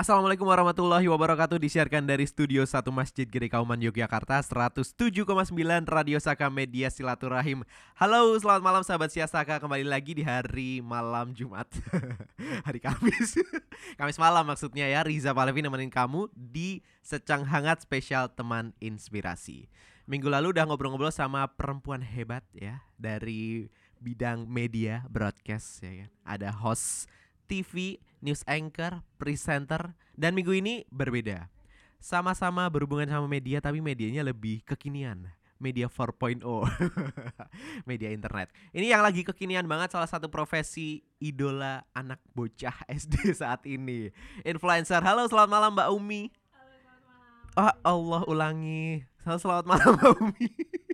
Assalamualaikum warahmatullahi wabarakatuh. Disiarkan dari Studio 1 Masjid Gede Kauman Yogyakarta 107,9 Radio Saka Media Silaturahim. Halo selamat malam sahabat Siasaka Kembali lagi di hari malam Jumat. Hari Kamis. Kamis malam maksudnya ya. Riza Palevi nemenin kamu di Secang Hangat Spesial Teman Inspirasi. Minggu lalu udah ngobrol-ngobrol sama perempuan hebat ya Dari bidang media broadcast ya kan. Ada host TV, news anchor, presenter, dan minggu ini berbeda. Sama-sama berhubungan sama media tapi medianya lebih kekinian. Media 4.0 Media internet. Ini yang lagi kekinian banget Salah satu profesi idola anak bocah SD saat ini. Influencer. Halo selamat malam Mbak Umi. Halo, selamat malam. Oh Allah ulangi. Halo selamat malam Mbak Umi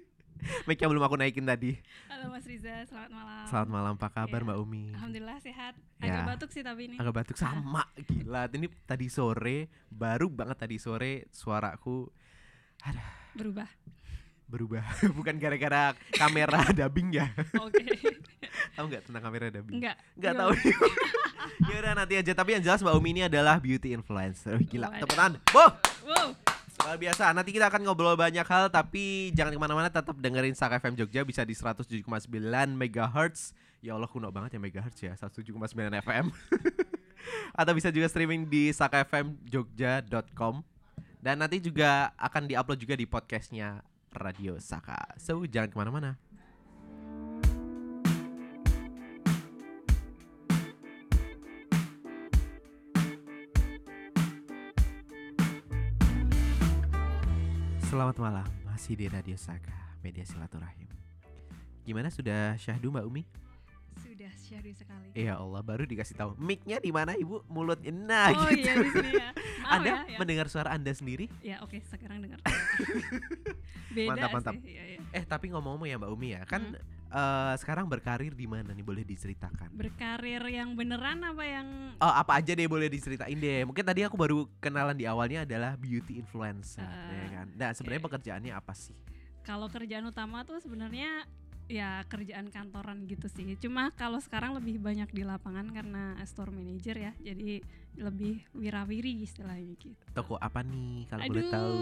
Mic yang belum aku naikin tadi Halo Mas Riza, selamat malam. Selamat malam apa kabar Iya. Mbak Umi Alhamdulillah sehat. Ya. Agak batuk sih tapi ini. agak batuk sama gila ini tadi sore baru banget tadi sore suaraku Berubah. berubah bukan gara-gara kamera dubbing ya Oke. tahu nggak tentang kamera dubbing Enggak. nggak Gimana? tahu ya udah nanti aja tapi yang jelas mbak Umi ini adalah beauty influencer gila Waduh. tepetan boh Wow. Luar biasa. Nanti kita akan ngobrol banyak hal tapi jangan ke mana-mana tetap dengerin Saka FM Jogja bisa di 107,9 MHz ya Allah kuno banget ya MHz ya 107,9 FM atau bisa juga streaming di sakafmjogja.com dan nanti juga akan diupload juga di podcastnya Radio Saka. So jangan ke mana-mana Selamat malam, masih di Radio Saka, media silaturahim. Gimana sudah syahdu Mbak Umi? Sudah syahdu sekali. Ya Allah, baru dikasih tahu. Mic-nya di mana Ibu? Mulutnya. Nah, oh gitu. iya di sini ya. Maaf Anda ya, ya. mendengar suara Anda sendiri? Ya oke sekarang dengar. Beda Mantap, mantap. sih. Iya, iya. Eh, tapi ngomong-ngomong ya Mbak Umi ya, kan Hmm. Eh, sekarang berkarir di mana nih boleh diceritakan? Berkarir yang beneran apa yang Oh, apa aja deh boleh diceritain deh. Mungkin tadi aku baru kenalan di awalnya adalah beauty influencer, Ah, ya kan. Nah, sebenarnya pekerjaannya apa sih? kalau kerjaan utama tuh sebenarnya ya kerjaan kantoran gitu sih. Cuma kalau sekarang lebih banyak di lapangan karena store manager ya. Jadi lebih wirawiri istilahnya gitu. Toko apa nih kalau boleh tahu?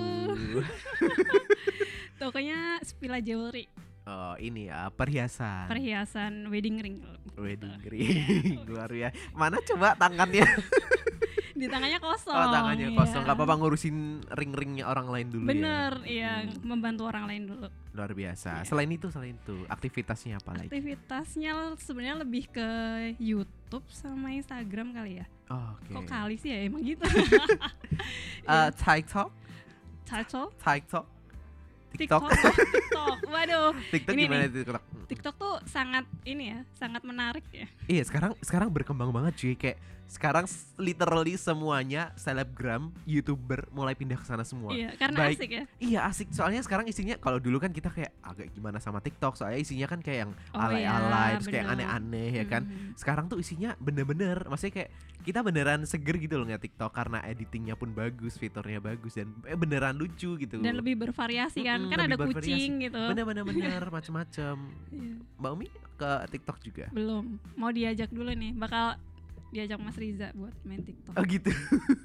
Tokonya Spila Jewelry, Oh, ini ya, perhiasan. perhiasan wedding ring. Wedding ring luar ya. Mana coba tangannya? Di tangannya kosong. Oh, tangannya iya. kosong. Gak apa-apa ngurusin ring-ringnya orang lain dulu Bener, ya. iya, Hmm, membantu orang lain dulu. luar biasa. Iya. Selain itu, selain itu, aktivitasnya apa lagi? Aktivitasnya sebenarnya lebih ke YouTube sama Instagram kali ya. Oh, Oke. Kok kali sih ya emang gitu. Eh, TikTok, Caco, TikTok, TikTok, TikTok, oh, TikTok. Waduh, TikTok Ini gimana nih. TikTok? TikTok tuh sangat ini ya, sangat menarik ya. Iya, sekarang sekarang berkembang banget cuy. Kayak sekarang literally semuanya selebgram, youtuber mulai pindah ke sana semua. Iya, karena Baik. asik ya. Iya asik soalnya sekarang isinya kalau dulu kan kita kayak agak gimana sama TikTok soalnya isinya kan kayak yang Oh alay-alay iya, terus kayak aneh-aneh ya kan. Mhm. Sekarang tuh isinya bener-bener maksudnya kayak kita beneran seger gitu loh nggak TikTok karena editingnya pun bagus, fiturnya bagus dan eh, beneran lucu gitu. Dan lebih bervariasi kan, Mm-mm, kan ada kucing gitu. bener-bener bener macem-macem. Iya, Mbak Umi ke TikTok juga. belum, mau diajak dulu nih, bakal diajak Mas Riza buat main TikTok. Oh gitu.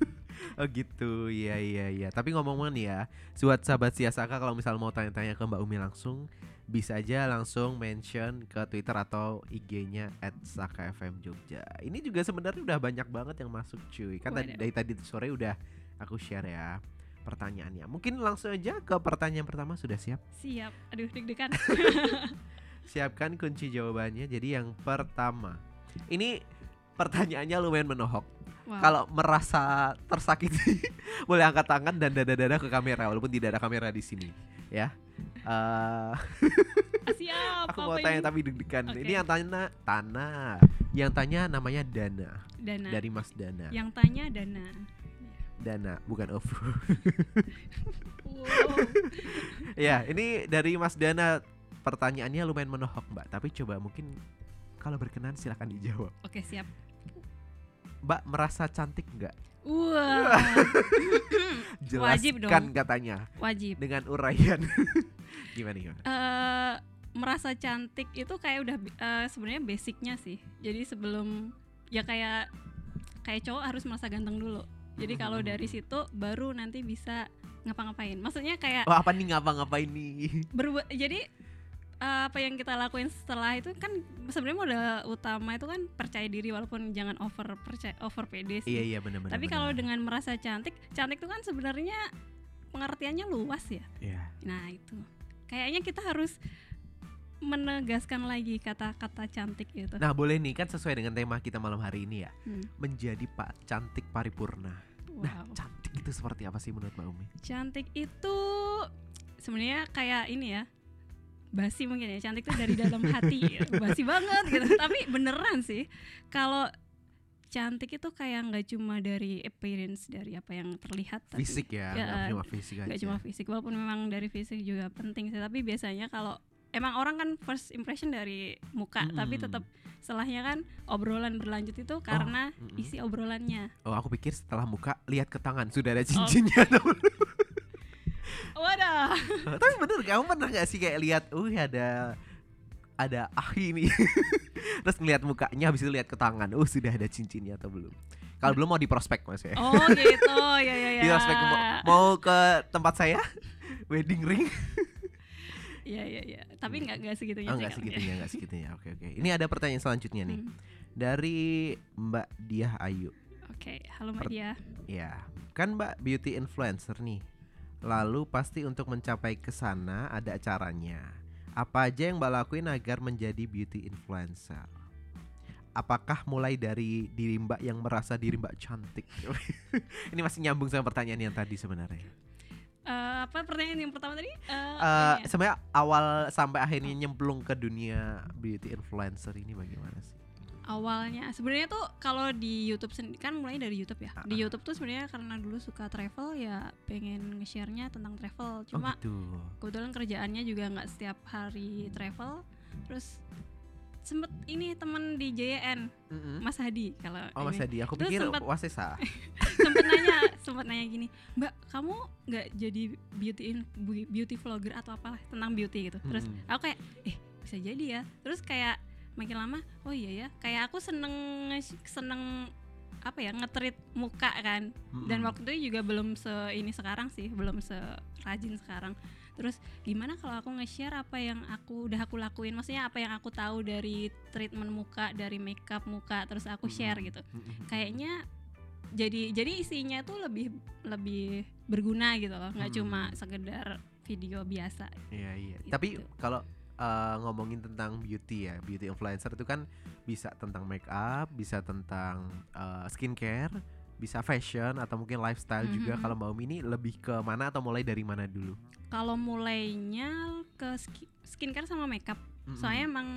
oh gitu. Iya iya iya. Tapi ngomong-ngomong nih ya, buat sahabat Siasaka kalau misal mau tanya-tanya ke Mbak Umi langsung bisa aja langsung mention ke Twitter atau IG-nya @sakafmjogja. Ini juga sebenarnya udah banyak banget yang masuk cuy. Kan tadi dari tadi sore udah aku share ya pertanyaannya. Mungkin langsung aja ke pertanyaan pertama sudah siap? Siap. Aduh, deg-degan. Siapkan kunci jawabannya. Jadi yang pertama. Ini pertanyaannya lumayan menohok. Wow. Kalau merasa tersakiti, boleh angkat tangan dan dada-dada ke kamera walaupun tidak ada kamera di sini, ya. Ah, siap. aku mau tanya ini? tapi deg-degan. Oke. Ini yang tanya Tana, yang tanya namanya Dana Dana. dari Mas Dana. Yang tanya Dana. Dana bukan Ovu. Wow. ya, ini dari Mas Dana. Pertanyaannya lumayan menohok, Mbak. Tapi coba mungkin kalau berkenan silahkan dijawab. Oke, siap. Mbak merasa cantik nggak? Wah. Jelaskan Wajib dong. katanya Wajib. dengan uraian. gimana gimana? eh merasa cantik itu kayak udah eh, sebenarnya basicnya sih. Jadi sebelum ya kayak kayak cowok harus merasa ganteng dulu. Jadi kalau dari situ baru nanti bisa ngapa-ngapain. Maksudnya kayak Oh apa nih ngapa-ngapain nih? berbuat jadi eh, apa yang kita lakuin setelah itu kan sebenarnya modal utama itu kan percaya diri walaupun jangan over percaya over pede sih. Iya iya benar-benar. Tapi kalau dengan merasa cantik, cantik itu kan sebenarnya pengertiannya luas ya. Iya. Nah, itu. Kayaknya kita harus menegaskan lagi kata-kata cantik itu. Nah boleh nih kan sesuai dengan tema kita malam hari ini ya Hmm, menjadi pak cantik paripurna. Nah wow. cantik itu seperti apa sih menurut Mbak Umi? Cantik itu sebenarnya kayak ini ya. Basi mungkin ya. Cantik itu dari dalam hati. Basi banget gitu. Tapi beneran sih. Kalau cantik itu kayak nggak cuma dari appearance dari apa yang terlihat tapi Fisik ya, Ya, nggak cuma fisik aja. cuma fisik walaupun memang dari fisik juga penting sih tapi biasanya kalau emang orang kan first impression dari muka tapi Mm-mm. tetap setelahnya kan obrolan berlanjut itu karena mm-mm. isi obrolannya Oh aku pikir setelah muka lihat ke tangan sudah Oh. ada cincinnya. wadah Tapi bener kamu pernah gak sih kayak lihat, uh ada ada ah ini, terus ngeliat mukanya habis itu lihat ke tangan, uh sudah ada cincinnya atau belum? Kalau belum mau di prospek mas ya. oh gitu ya ya ya Di prospek mau, mau ke tempat saya, wedding ring. Ya ya ya tapi nggak nggak segitunya Oh nggak segitunya, nggak segitunya. Oke oke. Ini ada pertanyaan selanjutnya nih Hmm. dari Mbak Diah Ayu. oke halo mbak Per- Dia Ya, kan Mbak beauty influencer nih. Lalu pasti untuk mencapai ke sana ada caranya. Apa aja yang Mbak lakuin agar menjadi beauty influencer? Apakah mulai dari diri Mbak yang merasa diri Mbak cantik? Ini masih nyambung sama pertanyaan yang tadi sebenarnya. Eh, apa pertanyaan yang pertama tadi ini ya. sebenarnya awal sampai akhirnya nyemplung ke dunia beauty influencer ini bagaimana sih? awalnya sebenarnya tuh kalau di YouTube sendi- kan mulai dari YouTube ya di Ah. YouTube tuh sebenarnya karena dulu suka travel ya pengen nge-share-nya tentang travel oh cuma gitu. kebetulan kerjaannya juga nggak setiap hari travel terus sempet ini temen di JN Mm-mm. Mas Hadi kalau Oh Mas. Hadi, aku Terus pikir sempet- Wasesa. sempet nanya sempet nanya gini Mbak kamu nggak jadi beauty in, beauty vlogger atau apa tentang beauty gitu terus Mm-mm. aku kayak eh bisa jadi ya terus kayak makin lama oh iya ya kayak aku seneng seneng apa ya ngetrit muka kan dan Mm-mm. waktu itu juga belum se ini sekarang sih belum se rajin sekarang terus gimana kalau aku nge-share apa yang aku udah aku lakuin maksudnya apa yang aku tahu dari treatment muka dari makeup muka terus aku share Mm-mm. gitu Mm-mm. kayaknya jadi jadi isinya tuh lebih lebih berguna gitu loh nggak Hmm. cuma sekedar video biasa Iya iya. Gitu. Tapi kalau uh, ngomongin tentang beauty ya, beauty influencer itu kan bisa tentang make up, bisa tentang uh, skincare, bisa fashion atau mungkin lifestyle juga. Mhm. Kalau Mbak Umi ini lebih ke mana atau mulai dari mana dulu? kalau mulainya ke ski- skincare sama makeup Mm-mm. soalnya emang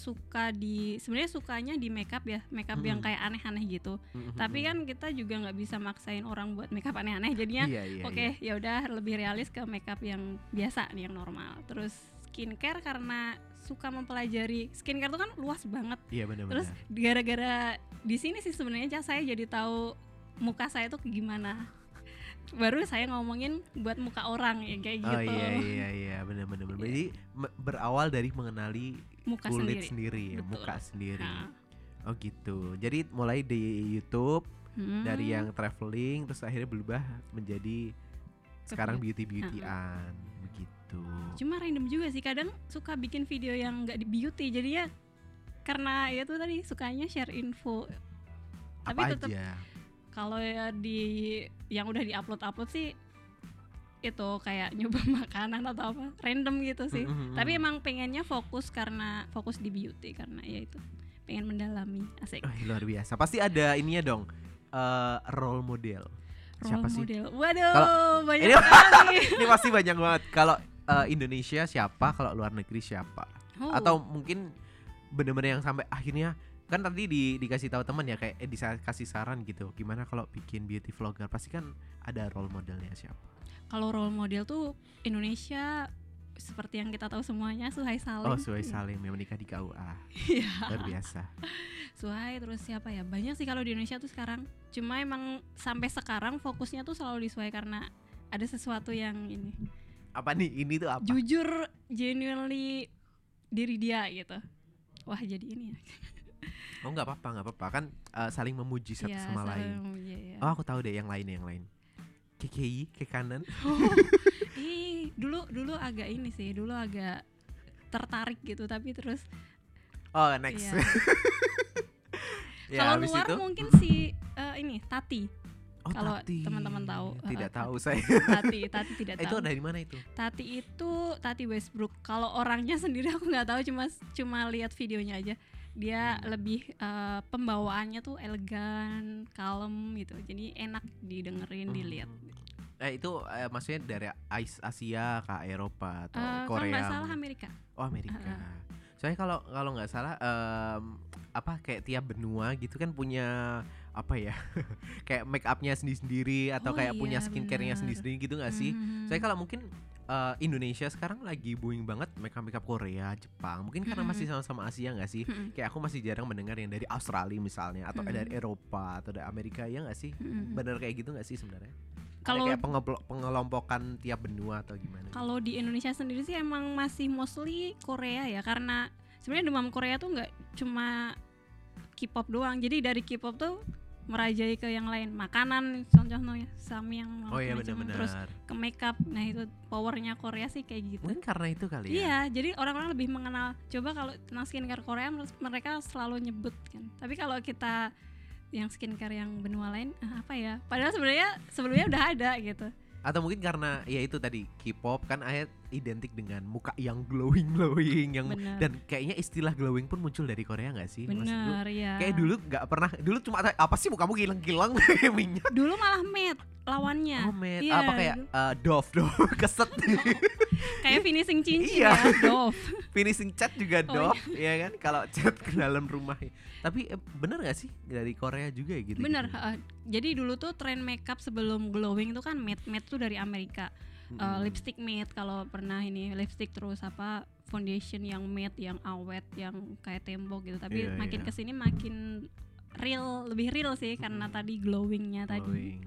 suka di sebenarnya sukanya di makeup ya makeup yang Mm-mm. kayak aneh-aneh gitu Mm-mm. tapi kan kita juga nggak bisa maksain orang buat makeup aneh-aneh jadinya iya, iya, oke iya. ya udah lebih realis ke makeup yang biasa nih yang normal terus skincare karena suka mempelajari skincare tuh kan luas banget Iya benar-benar. terus gara-gara di sini sih sebenarnya saya jadi tahu muka saya tuh gimana baru saya ngomongin buat muka orang ya kayak Oh gitu iya iya iya benar-benar. Iya. Jadi berawal dari mengenali muka kulit sendiri sendiri, ya, Betul. muka sendiri. Nah, Oh gitu. Jadi mulai di YouTube hmm, dari yang traveling terus akhirnya berubah menjadi sekarang beauty beautyan begitu. cuma random juga sih kadang suka bikin video yang nggak di beauty jadinya karena ya tuh tadi sukanya share info tapi Apa tetap aja? Kalau ya di yang udah di upload sih itu kayak nyoba makanan atau apa random gitu sih Mm-mm, tapi mm. emang pengennya fokus karena fokus di beauty karena ya itu pengen mendalami asik Wah, luar biasa. Pasti ada ininya dong. eh, role model. Siapa role sih? model waduh Kalau- banyak Ini- sekali Ini pasti banyak banget. Kalau eh, Indonesia siapa? Kalau luar negeri siapa? Oh, Atau mungkin bener-bener yang sampai akhirnya kan tadi di, dikasih tahu teman ya kayak eh, kasih saran gitu. Gimana kalau bikin beauty vlogger? Pasti kan ada role modelnya siapa? kalau role model tuh Indonesia seperti yang kita tahu semuanya Suhai Salim Oh, Suai Salim yang menikah di KUA. Iya. Luar biasa. Suhai terus siapa ya banyak sih kalau di Indonesia tuh sekarang cuma emang sampai sekarang fokusnya tuh selalu di Suhai karena ada sesuatu yang ini Apa nih? Ini tuh apa? jujur genuinely diri dia gitu wah jadi ini ya Oh nggak apa-apa nggak apa-apa kan eh, saling memuji satu Iya, sama lain. memuji, ya. Oh aku tahu deh yang lain yang lain. KKI ke kanan. Ih, dulu dulu agak ini sih, dulu agak tertarik gitu, tapi terus Oh next. Iya. ya, kalau luar itu mungkin si eh, ini Tati, oh, kalau teman-teman tahu, Tidak eh, tahu saya. Tati, Tati tidak itu tahu. dari mana itu? Tati itu Tati Westbrook. Kalau orangnya sendiri aku nggak tahu, cuma cuma lihat videonya aja. Dia Hmm. lebih eh, pembawaannya tuh elegan, kalem gitu. Jadi enak didengerin, dilihat. Hmm. Eh itu eh, maksudnya dari Asia ke Eropa atau kalau Korea? nggak salah Amerika. Oh Amerika. Uh-uh. Soalnya kalau kalau nggak salah em, apa kayak tiap benua gitu kan punya apa ya kayak make upnya sendiri-sendiri atau Oh kayak punya iya, skincare-nya bener. sendiri-sendiri gitu nggak sih? Mhm. Saya kalau mungkin eh, Indonesia sekarang lagi booming banget make up make up Korea, Jepang. Mungkin karena masih sama-sama Asia nggak sih? Mhm. Kayak aku masih jarang mendengar yang dari Australia misalnya atau dari Eropa atau dari Amerika ya nggak sih? Bener kayak gitu nggak sih sebenarnya? Kalau kayak pengelompokan tiap benua atau gimana? kalau di Indonesia sendiri sih emang masih mostly Korea ya karena sebenarnya demam Korea tuh nggak cuma K-pop doang. Jadi dari K-pop tuh merajai ke yang lain makanan contohnya sami yang Oh iya macam-macam. benar-benar. terus ke makeup nah itu powernya Korea sih kayak gitu Mungkin karena itu kali ya. Iya, jadi orang-orang lebih mengenal. Coba kalau tentang skincare Korea, mer- mereka selalu nyebut kan. Tapi kalau kita yang skincare yang benua lain, ah, apa ya? Padahal sebenarnya sebelumnya udah ada gitu. Atau mungkin karena ya itu tadi K-pop kan ayat identik dengan muka yang glowing glowing yang Bener, dan kayaknya istilah glowing pun muncul dari Korea nggak sih? Bener ya. Kayak dulu nggak pernah dulu cuma apa sih mukamu kilang-kilang kayak minyak. Dulu malah matte lawannya. Oh, Matt. Iya, apa kayak uh, Dove Dove keset Kayak finishing cincin Iya. ya, Dove. finishing cat juga Oh, Dove ya kan kalau cat ke dalam rumah. Tapi eh, bener gak sih dari Korea juga ya gitu? Bener. heeh. Jadi dulu tuh tren makeup sebelum glowing tuh kan matte matte tuh dari Amerika. Eh, lipstick matte kalau pernah ini lipstick terus apa foundation yang matte yang awet yang kayak tembok gitu tapi Iya, makin iya. ke sini makin real lebih real sih karena Mm. tadi glowingnya tadi Glowing.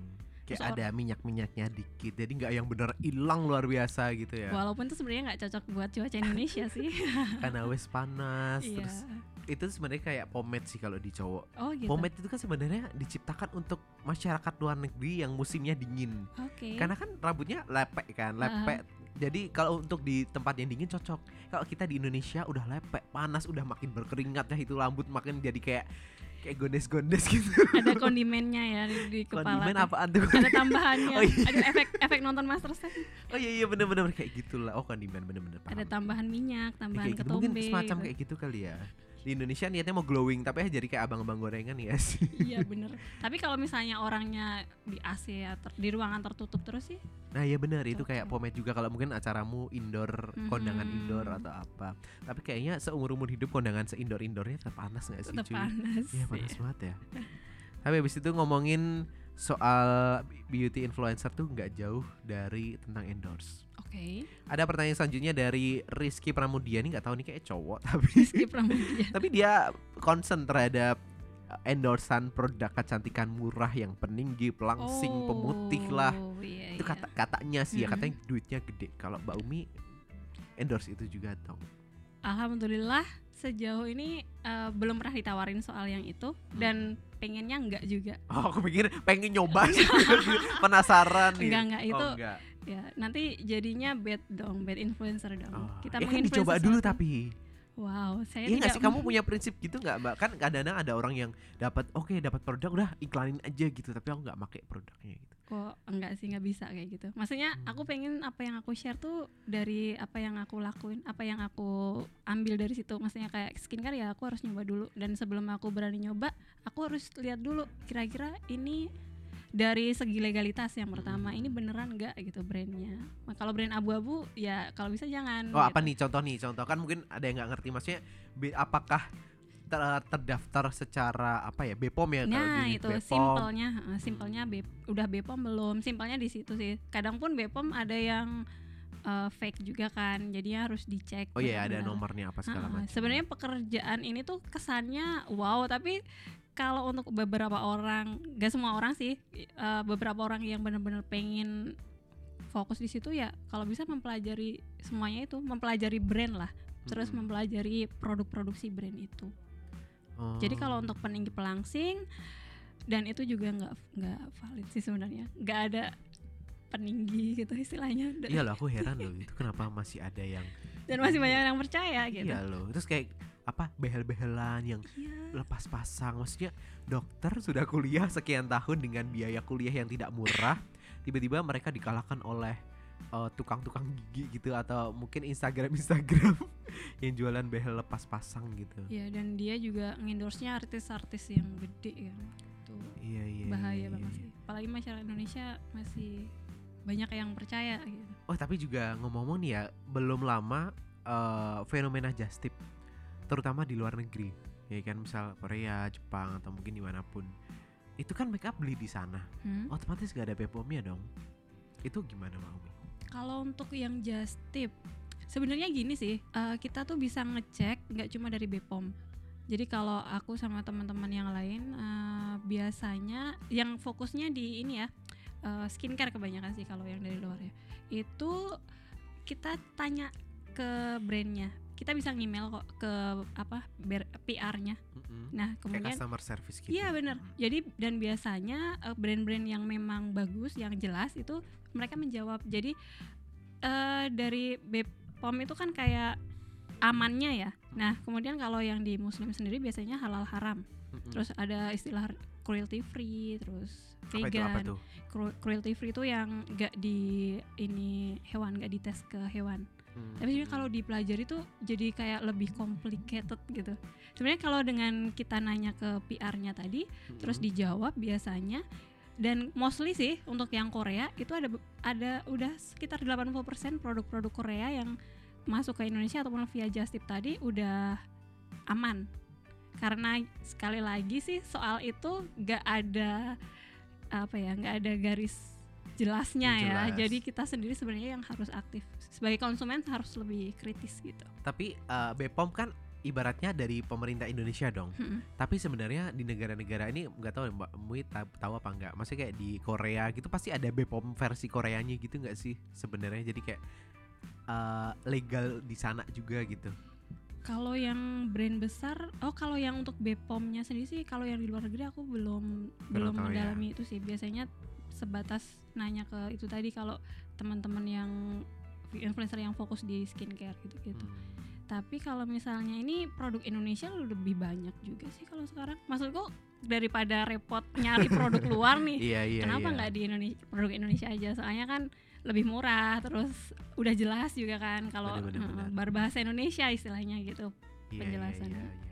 Kayak Terus ada minyak-minyaknya dikit, jadi nggak yang bener hilang luar biasa gitu ya. walaupun itu sebenarnya nggak cocok buat cuaca Indonesia sih Karena wes panas, iya terus itu sebenarnya kayak pomade sih kalau di cowok. oh gitu Pomade itu kan sebenarnya diciptakan untuk masyarakat luar negeri yang musimnya dingin. oke Karena kan rambutnya lepek kan, lepek. Jadi kalau untuk di tempat yang dingin cocok. Kalau kita di Indonesia udah lepek, panas, udah makin berkeringat ya itu rambut makin jadi kayak kayak gondes-gondes gitu. ada kondimennya ya di, di kepala Kondimen apaan tuh? ada tambahannya Oh, iya. ada efek efek nonton Masterchef Oh iya iya bener-bener kayak gitulah. Oh kondimen bener-bener ada tambahan minyak Ya, tambahan gitu. ketombe Mungkin semacam gitu. kayak gitu kali ya. Di Indonesia niatnya mau glowing tapi jadi kayak abang-abang gorengan ya sih. iya bener tapi kalau misalnya orangnya di AC ya ter- di ruangan tertutup terus sih Nah iya benar itu kayak pomade juga kalau mungkin acaramu indoor kondangan Mhm. indoor atau apa. Tapi kayaknya seumur umur hidup kondangan seindoor indoornya tetap panas nggak sih tetap cuy? panas Iya panas banget ya. Tapi habis itu ngomongin soal beauty influencer tuh nggak jauh dari tentang endorse. Oke, Ada pertanyaan selanjutnya dari Rizky Pramudia ini nggak tahu nih kayak cowok tapi skip Pramudia. tapi dia concern terhadap uh, endorsan produk kecantikan murah yang peninggi, pelangsing, pemutih lah. Oh, iya, Itu iya. kata katanya sih ya, katanya duitnya gede. Kalau Mbak Umi endorse itu juga dong. Alhamdulillah sejauh ini eh, belum pernah ditawarin soal yang itu Hmm. dan pengennya enggak juga. Oh, aku pikir pengen nyoba sih. Penasaran nih. Enggak enggak itu Oh, enggak. Ya nanti jadinya bad dong, bad influencer dong. Oh, Kita ya kan dicoba dulu sesuatu. tapi. Wow, saya Iya sih kamu punya prinsip gitu nggak mbak? Kan kadang-kadang ada orang yang dapat oke dapat produk udah iklanin aja gitu tapi aku nggak pakai produknya gitu. kok enggak sih nggak bisa kayak gitu. Maksudnya Hmm. aku pengen apa yang aku share tuh dari apa yang aku lakuin, apa yang aku ambil dari situ. Maksudnya kayak skincare ya aku harus nyoba dulu dan sebelum aku berani nyoba, aku harus lihat dulu kira-kira ini dari segi legalitas yang pertama Hmm. ini beneran enggak gitu brandnya. Nah, kalau brand abu-abu ya kalau bisa jangan. Oh apa gitu. nih contoh nih contoh kan mungkin ada yang nggak ngerti maksudnya apakah ter- terdaftar secara apa ya Bepom ya kalau Nah di itu simpelnya, simpelnya Bep- udah Bepom belum? Simpelnya di situ sih. Kadang pun Bepom ada yang eh, fake juga kan, jadinya harus dicek. Oh iya ada nomornya apa segala Ah, macam. Sebenarnya pekerjaan ini tuh kesannya wow, tapi kalau untuk beberapa orang, gak semua orang sih, eh, beberapa orang yang benar-benar pengen fokus di situ ya, kalau bisa mempelajari semuanya itu, mempelajari brand lah, terus mempelajari produk produksi brand itu. Oh. Jadi kalau untuk peninggi pelangsing dan itu juga nggak nggak valid sih sebenarnya. Nggak ada peninggi gitu istilahnya. Iya loh aku heran loh itu kenapa masih ada yang dan masih banyak yang percaya gitu. Iya loh terus kayak apa behel-behelan yang Iya. lepas pasang maksudnya dokter sudah kuliah sekian tahun dengan biaya kuliah yang tidak murah tiba-tiba mereka dikalahkan oleh eh, tukang-tukang gigi gitu atau mungkin Instagram Instagram yang jualan behel lepas pasang gitu Iya, dan dia juga ngendorse-nya artis-artis yang gede kan. Itu iya iya bahaya iya, banget iya. sih. Apalagi masyarakat Indonesia masih banyak yang percaya gitu. oh tapi juga ngomong-ngomong nih ya belum lama eh, fenomena just tip terutama di luar negeri ya kan misal Korea Jepang atau mungkin di mana pun itu kan make up beli di sana Hmm? otomatis gak ada BPOM-nya dong itu gimana Umi? Kalau untuk yang just tip, sebenarnya gini sih, eh, kita tuh bisa ngecek nggak cuma dari Bepom. Jadi kalau aku sama teman-teman yang lain eh, biasanya yang fokusnya di ini ya eh, skincare kebanyakan sih kalau yang dari luar ya. Itu kita tanya ke brandnya. Kita bisa ngemail kok ke apa PR-nya. Mm-mm. Nah Kayak kemudian customer service gitu. Iya benar. Jadi dan biasanya eh, brand-brand yang memang bagus, yang jelas itu mereka menjawab. Jadi eh dari Bepom itu kan kayak amannya ya. Nah kemudian kalau yang di Muslim sendiri biasanya halal haram. Mm-mm. Terus ada istilah cruelty free, terus apa itu apa vegan. Cru- Cruelty free itu yang gak di ini hewan, gak dites ke hewan. Mm. Tapi sebenarnya kalau dipelajari tuh jadi kayak lebih complicated gitu. Sebenarnya kalau dengan kita nanya ke PR-nya tadi, terus Mm-mm. dijawab biasanya dan mostly sih untuk yang Korea itu ada ada udah sekitar 80% produk-produk Korea yang masuk ke Indonesia ataupun via Just Tip tadi udah aman. Karena sekali lagi sih soal itu gak ada apa ya, nggak ada garis jelasnya ya. Jelas. Jadi kita sendiri sebenarnya yang harus aktif. Sebagai konsumen harus lebih kritis gitu. Tapi eh, BPOM kan ibaratnya dari pemerintah Indonesia dong. Mm-mm. Tapi sebenarnya di negara-negara ini nggak tahu ya, Mbak Mui ta- tahu apa enggak. Maksudnya kayak di Korea gitu pasti ada BPOM versi Koreanya gitu nggak sih sebenarnya. Jadi kayak eh, legal di sana juga gitu. Kalau yang brand besar, oh kalau yang untuk Bepomnya sendiri sih, kalau yang di luar negeri aku belum belum tahu ya. mendalami itu sih. Biasanya sebatas nanya ke itu tadi kalau teman-teman yang influencer yang fokus di skincare gitu-gitu. Hmm. Tapi kalau misalnya ini produk Indonesia lebih banyak juga sih kalau sekarang. Maksudku daripada repot nyari produk luar nih, Iya iya. kenapa iya. nggak di Indonesia produk Indonesia aja? Soalnya kan lebih murah, terus udah jelas juga kan kalau bener. berbahasa Indonesia istilahnya gitu. Iya, iya, penjelasannya. iya, iya.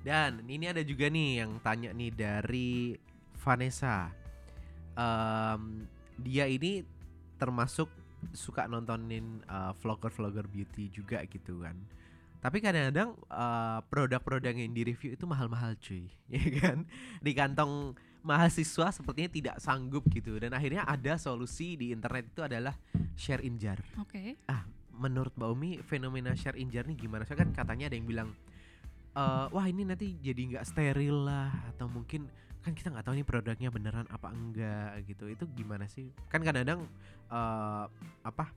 Dan ini ada juga nih yang tanya nih dari Vanessa. Em, dia ini termasuk suka nontonin uh, vlogger-vlogger beauty juga gitu kan. Tapi kadang-kadang uh, produk-produk yang di review itu mahal-mahal cuy, ya kan? Di kantong mahasiswa sepertinya tidak sanggup gitu dan akhirnya ada solusi di internet itu adalah share in jar Oke. menurut Mbak Umi fenomena share in jar nih gimana? Soalnya kan katanya ada yang bilang eh wah ini nanti jadi nggak steril lah atau mungkin kan kita nggak tahu nih produknya beneran apa enggak gitu. Itu gimana sih? Kan kadang-kadang eh apa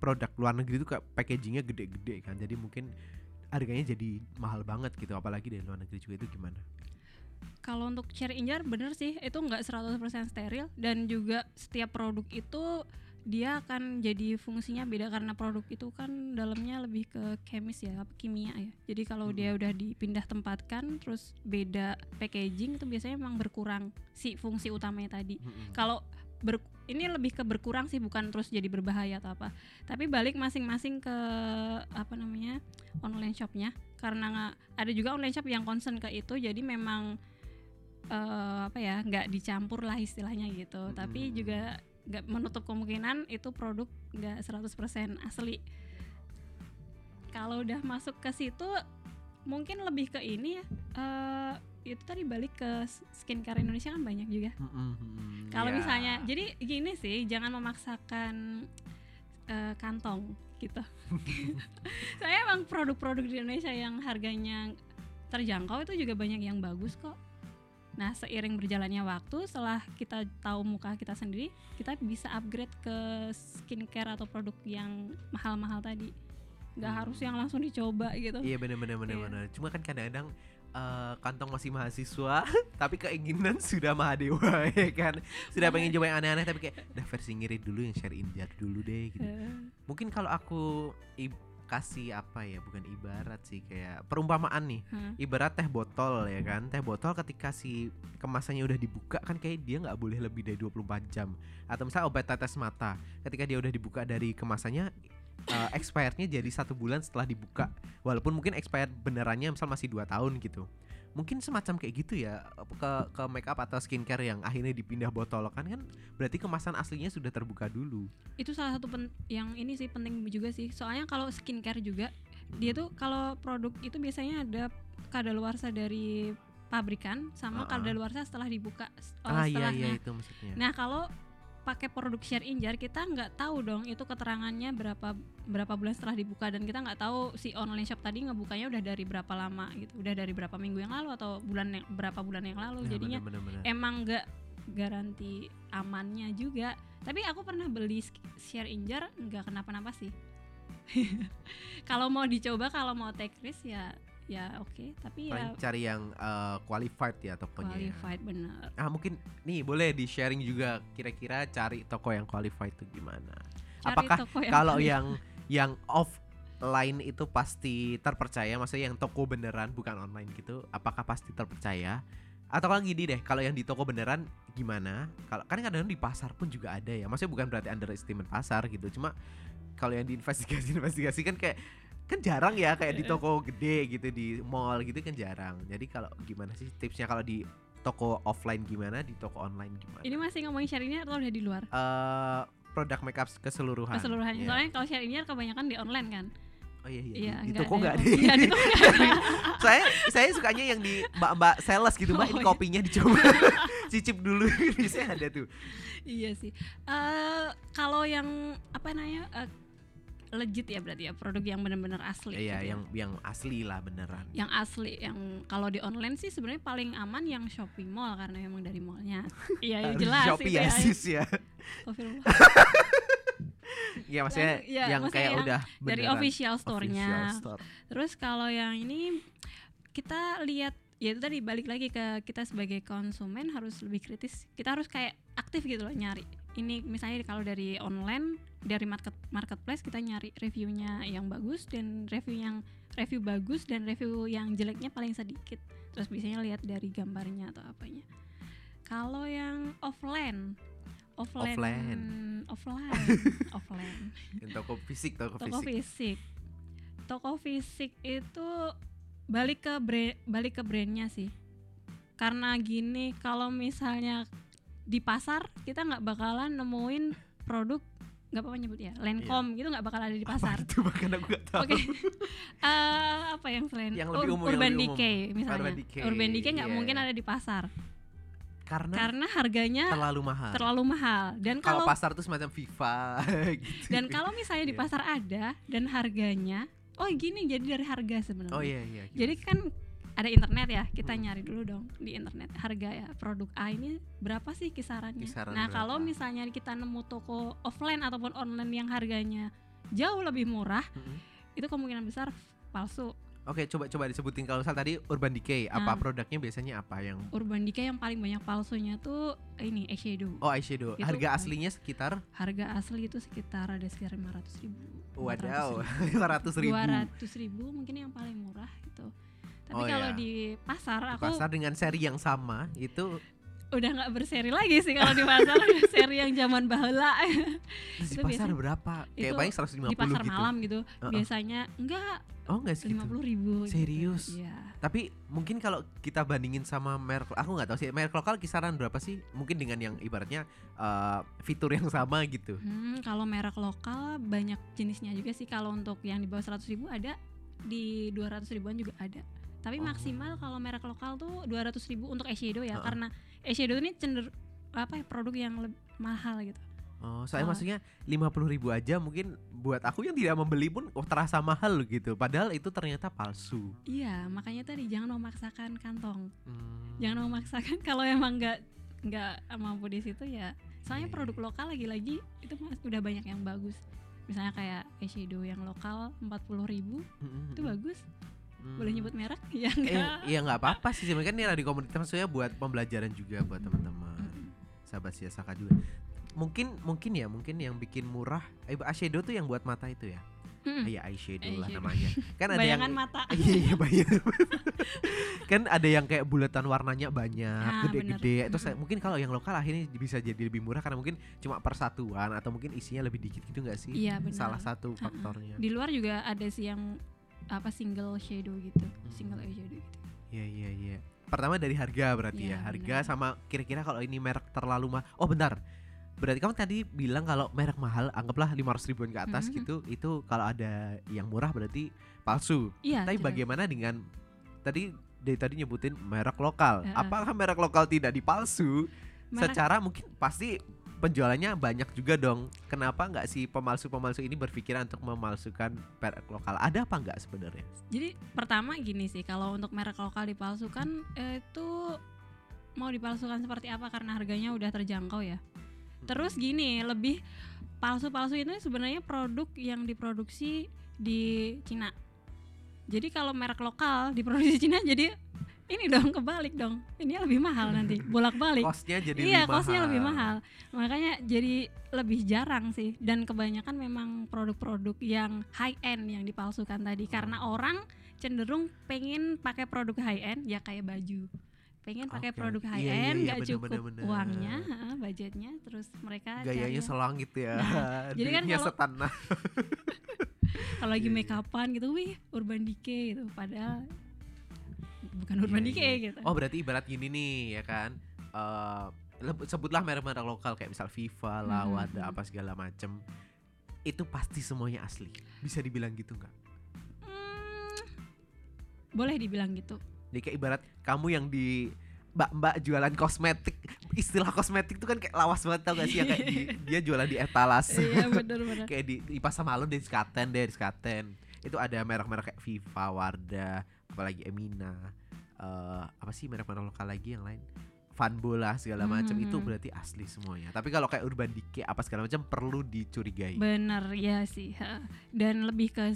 produk luar negeri itu kayak packagingnya gede-gede kan. Jadi mungkin harganya jadi mahal banget gitu apalagi dari luar negeri juga itu gimana? Kalau untuk share in jar bener sih itu nggak 100% steril dan juga setiap produk itu dia akan jadi fungsinya beda karena produk itu kan dalamnya lebih ke kemis ya, apa, kimia ya. Jadi kalau dia udah dipindah tempatkan terus beda packaging itu biasanya memang berkurang si fungsi utamanya tadi. Kalau ber, ini lebih ke berkurang sih bukan terus jadi berbahaya atau apa. Tapi balik masing-masing ke apa namanya online shopnya karena nggak- ada juga online shop yang concern ke itu jadi memang eh, apa ya nggak dicampur lah istilahnya gitu. Tapi Mm-mm. juga nggak menutup kemungkinan itu produk nggak 100% asli. Kalau udah masuk ke situ mungkin lebih ke ini ya. eh, itu tadi balik ke skincare Indonesia kan banyak juga. Kalau Iya. misalnya, jadi gini sih, jangan memaksakan eh, kantong gitu. Saya emang produk-produk di Indonesia yang harganya terjangkau itu juga banyak yang bagus kok. Nah, seiring berjalannya waktu, setelah kita tahu muka kita sendiri, kita bisa upgrade ke skincare atau produk yang mahal-mahal tadi. Nggak Hmm. harus yang langsung dicoba gitu. Iya bener bener bener Iya. bener. Cuma kan kadang-kadang eh, kantong masih mahasiswa tapi keinginan sudah mahadewa ya kan sudah pengen coba yang aneh-aneh tapi kayak udah versi ngirit dulu yang share injar dulu deh gitu mungkin kalau aku i- kasih apa ya bukan ibarat sih kayak perumpamaan nih. Hmm. ibarat teh botol ya kan. Teh botol ketika si kemasannya udah dibuka kan kayak dia nggak boleh lebih dari 24 jam. Atau misalnya obat tetes mata ketika dia udah dibuka dari kemasannya uh, expirednya jadi satu bulan setelah dibuka. Walaupun mungkin expired benerannya misal masih dua tahun gitu mungkin semacam kayak gitu ya ke ke makeup atau skincare yang akhirnya dipindah botol kan kan berarti kemasan aslinya sudah terbuka dulu itu salah satu pen- yang ini sih penting juga sih soalnya kalau skincare juga dia tuh kalau produk itu biasanya ada kadaluarsa dari pabrikan sama Ah, ah. kadaluarsa setelah dibuka oh, ah iya setelahnya. iya itu maksudnya Nah kalau pakai produk share injar kita nggak tahu dong itu keterangannya berapa berapa bulan setelah dibuka. Dan kita nggak tahu si online shop tadi ngebukanya udah dari berapa lama gitu. Udah dari berapa minggu yang lalu atau bulan yang berapa bulan yang lalu. Nah, jadinya bener-bener. emang nggak garansi amannya juga. Tapi aku pernah beli share injar nggak kenapa-napa sih. Kalau mau dicoba kalau mau take risk ya ya oke tapi paling ya cari yang uh, qualified ya tokonya ya. qualified bener Ah mungkin nih boleh di sharing juga kira-kira cari toko yang qualified itu gimana? Cari Apakah yang Kalau yang yang offline itu pasti terpercaya, maksudnya yang toko beneran bukan online gitu, apakah pasti terpercaya? Atau kalau gini deh, kalau yang di toko beneran gimana? Kalau kan kadang di pasar pun juga ada ya, maksudnya bukan berarti underestimate pasar gitu, cuma kalau yang diinvestigasi-investigasi kan kayak kan jarang ya kayak di toko gede gitu di mall gitu kan jarang. Jadi kalau gimana sih tipsnya kalau di toko offline gimana, di toko online gimana? ini masih ngomongin share ini atau udah di luar eh produk makeup keseluruhan. keseluruhan Iya. soalnya kalau share ini kebanyakan di online kan oh iya iya. iya di, di toko iya, di toko nggak ada. saya saya sukanya yang di mbak-mbak sales gitu mbak Oh, ini iya. kopinya dicoba cicip dulu biasanya ada tuh. iya sih Eh kalau yang apa namanya eh, legit ya berarti ya produk yang benar-benar asli Iya gitu ya. yang yang asli lah beneran. yang asli yang kalau di online sih sebenarnya paling aman yang shopping mall karena memang dari mallnya iya ya Harus jelas Shopee ya ya sis ya. Astagfirullah. Iya maksudnya Yang- iya, yang maksudnya kayak yang udah dari beneran official store-nya official store. Terus kalau yang ini kita lihat ya itu tadi balik lagi ke kita sebagai konsumen harus lebih kritis. Kita harus kayak aktif gitu loh nyari. Ini misalnya kalau dari online dari market marketplace kita nyari reviewnya yang bagus dan review yang review bagus dan review yang jeleknya paling sedikit. Terus biasanya lihat dari gambarnya atau apanya. Kalau yang offline offline Offline. offline offline toko fisik toko, toko fisik. fisik toko fisik itu balik ke brand balik ke brandnya sih karena gini kalau misalnya di pasar kita nggak bakalan nemuin produk nggak apa-apa nyebut ya Lancome gitu nggak bakal ada di Apa pasar itu bahkan aku gak tahu. Oke, Eh, apa yang selain Yang lebih Ur- umum, yang Urban lebih umum. Decay misalnya. Urban Decay, Urban Decay nggak iya, mungkin iya. ada di pasar Karena karena harganya terlalu mahal. terlalu mahal. Dan Kalau kalau pasar tuh semacam FIFA gitu. dan kalau misalnya di Iya. pasar ada dan harganya, oh gini jadi dari harga sebenarnya. Oh iya iya. gimana? Jadi kan ada internet ya, kita Hmm. nyari dulu dong di internet harga ya produk A ini berapa sih kisarannya. Kisaran nah berapa? kalau misalnya kita nemu toko offline ataupun online yang harganya jauh lebih murah, Mm-mm. itu kemungkinan besar palsu. Oke, coba coba disebutin kalau misal tadi Urban Decay, apa Nah. produknya biasanya apa yang Urban Decay yang paling banyak palsunya tuh ini eyeshadow. Oh, eyeshadow. Itu Harga aslinya sekitar Harga asli itu sekitar ada sekitar 500 ribu. wadaw, 500 ribu. 200 ribu mungkin yang paling murah gitu. Tapi Oh, kalau ya. di pasar Di aku pasar dengan seri yang sama itu udah nggak berseri lagi sih kalau di pasar seri yang zaman bahula di pasar biasanya- berapa? Kayak itu paling 150 di pasar gitu. malam gitu. Uh-uh. Biasanya enggak Oh, enggak sih. 50 ribu. Serius? Gitu. Iya. Tapi mungkin kalau kita bandingin sama merek aku nggak tahu sih merek lokal kisaran berapa sih? Mungkin dengan yang ibaratnya eh, fitur yang sama gitu. Hmm, kalau merek lokal banyak jenisnya juga sih. Kalau untuk yang di bawah 100 ribu ada, di 200 ribuan juga ada. Tapi Oh. maksimal kalau merek lokal tuh 200 ribu untuk eyeshadow ya, Uh-uh. karena eyeshadow ini cenderung apa ya produk yang lebih mahal gitu. Oh, saya Oh. maksudnya 50 ribu aja mungkin buat aku yang tidak membeli pun oh, terasa mahal gitu. Padahal itu ternyata palsu. Iya, makanya tadi jangan memaksakan kantong. Hmm. Jangan memaksakan kalau emang nggak nggak mampu di situ ya. Soalnya Iya, produk lokal lagi-lagi itu mas- udah banyak yang bagus. Misalnya kayak eyeshadow yang lokal 40 ribu Mm-mm, itu mm-mm. Bagus. boleh Hmm. nyebut merek? Ya Eh, enggak. iya nggak apa-apa sih. Sebenarnya kan ini radio komunitas maksudnya buat pembelajaran juga buat teman-teman. Mm-mm. sahabat siasaka juga. Mungkin mungkin ya mungkin yang bikin murah eh eyeshadow tuh yang buat mata itu ya? Mm-mm. iya eyeshadow lah Eyeshadow. namanya. Kan ada yang bayangan mata. Iya iya bayangan kan ada yang kayak bulatan warnanya banyak Ah, gede-gede. bener. terus saya- mungkin kalau yang lokal akhirnya bisa jadi lebih murah karena mungkin cuma persatuan atau mungkin isinya lebih dikit gitu nggak sih? Iya benar salah satu faktornya. Di luar juga ada sih yang apa single shadow gitu single Hmm. eyeshadow gitu Iya iya iya. Pertama dari harga berarti Iya, ya. Harga benar. sama kira-kira kalau ini merek terlalu mahal. Oh bentar. Berarti kamu tadi bilang kalau merek mahal anggaplah 500 ribuan ke atas Mhm. gitu. Itu kalau ada yang murah berarti palsu. iya Tapi jelas. bagaimana dengan tadi dari tadi nyebutin merek lokal. Heeh. Apakah merek lokal tidak dipalsu? Merek- Secara mungkin pasti penjualannya banyak juga dong. Kenapa nggak si pemalsu-pemalsu ini berpikiran untuk memalsukan merek lokal? Ada apa nggak sebenarnya? Jadi pertama gini sih, kalau untuk merek lokal dipalsukan eh, itu mau dipalsukan seperti apa karena harganya udah terjangkau ya. Terus gini, lebih palsu-palsu itu sebenarnya produk yang diproduksi di Cina. Jadi kalau merek lokal diproduksi di Cina jadi ini dong kebalik dong. Ini lebih mahal nanti, bolak-balik. Kosnya jadi iya, lebih kosnya mahal. lebih mahal. Makanya jadi lebih jarang sih dan kebanyakan memang produk-produk yang high end yang dipalsukan tadi karena orang cenderung pengen pakai produk high end ya kayak baju. Pengen pakai Oke, produk oke. high Iya, iya, end iya, nggak bener, cukup bener, bener. uangnya, budgetnya terus mereka gayanya cari- selangit ya. Nah, jadi kan kalau- setanah. kalau lagi Iya, iya. make upan gitu, wih Urban Decay gitu padahal bukan Urban Iya, Decay iya. gitu. Oh berarti ibarat gini nih ya kan. leb- sebutlah merek-merek lokal kayak misal Viva, lah, Hmm, Wada, hmm. apa segala macem. Itu pasti semuanya asli. Bisa dibilang gitu nggak? Hmm, boleh dibilang gitu. Jadi kayak ibarat kamu yang di mbak-mbak jualan kosmetik istilah kosmetik itu kan kayak lawas banget tau gak sih ya kayak di- dia jualan di etalase iya benar-benar. kayak di, di pasar malam di Skaten deh di Skaten itu ada merek-merek kayak Viva, Wardah, apalagi Emina, eh apa sih merek-merek lokal lagi yang lain, Fanbola segala macam itu Mhm. berarti asli semuanya. Tapi kalau kayak Urban Decay apa segala macam perlu dicurigai. Bener ya sih. Dan lebih ke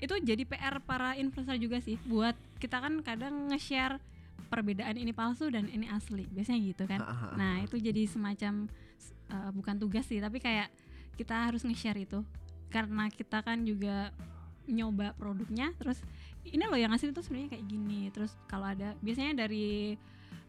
itu jadi PR para influencer juga sih buat kita kan kadang nge-share perbedaan ini palsu dan ini asli. Biasanya gitu kan. Nah, itu jadi semacam eh, bukan tugas sih, tapi kayak kita harus nge-share itu. Karena kita kan juga nyoba produknya terus ini loh yang asli itu sebenarnya kayak gini. Terus kalau ada biasanya dari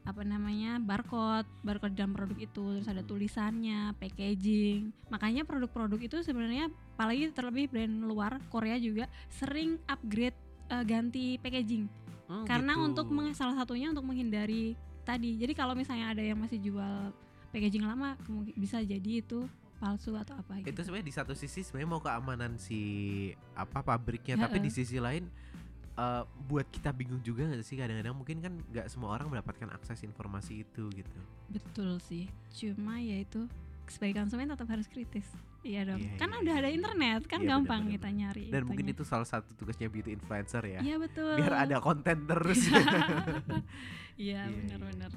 apa namanya barcode barcode dalam produk itu terus ada tulisannya packaging makanya produk-produk itu sebenarnya apalagi terlebih brand luar Korea juga sering upgrade eh, ganti packaging Hmm, karena gitu. untuk meng- salah satunya untuk menghindari tadi jadi kalau misalnya ada yang masih jual packaging lama bisa jadi itu palsu atau apa itu gitu sebenarnya di satu sisi sebenarnya mau keamanan si apa pabriknya tapi Ha-ha. di sisi lain eh, buat kita bingung juga nggak sih? Kadang-kadang mungkin kan nggak semua orang mendapatkan akses informasi itu gitu. Betul sih. Cuma ya itu sebagai konsumen tetap harus kritis. Iya dong. Iya, kan iya, udah iya, ada iya. internet kan Iya, gampang bener-bener. kita nyari dan mungkin itu salah satu tugasnya beauty influencer ya. Iya betul. Biar ada konten terus. Iya. Iya, benar-benar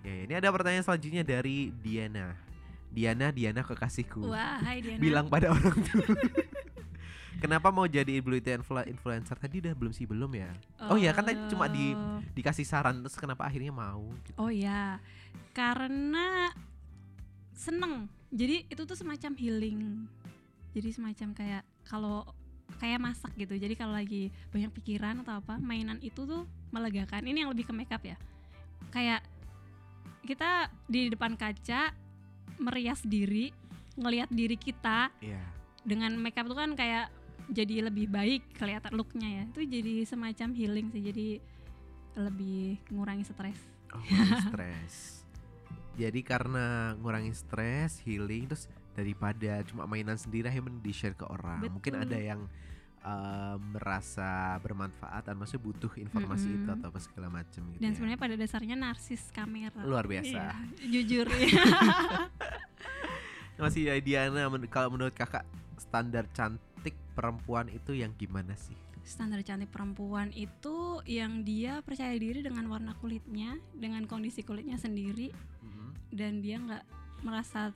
ya ini ada pertanyaan selanjutnya dari Diana. Diana Diana kekasihku. Wah hai Diana. Bilang pada orang tua Kenapa mau jadi beauty influ- influencer tadi udah belum sih belum ya? Oh iya, kan tadi cuma di- Eh, Dikasih saran terus kenapa akhirnya mau? Gitu. Oh ya, karena seneng. Jadi itu tuh semacam healing. Jadi semacam kayak kalau kayak masak gitu. Jadi kalau lagi banyak pikiran atau apa, mainan itu tuh melegakan. Ini yang lebih ke makeup ya. Kayak kita di depan kaca merias diri, ngelihat diri kita Iya. dengan makeup tuh kan kayak jadi lebih baik kelihatan looknya ya. Itu jadi semacam healing sih. Jadi lebih ngurangi stres. Oh, stres. Jadi karena ngurangi stres, healing, terus daripada cuma mainan sendiri akhirnya di share ke orang. Mungkin Betul. ada yang eh, merasa bermanfaat dan maksudnya butuh informasi itu Mm-mm. atau apa segala macam gitu. Dan ya. sebenarnya pada dasarnya narsis kamera. luar biasa. Iya, jujur. iya. Masih ya, Diana, men- kalau menurut kakak standar cantik perempuan itu yang gimana sih? Standar cantik perempuan itu yang dia percaya diri dengan warna kulitnya, dengan kondisi kulitnya sendiri, Mhm. dan dia nggak merasa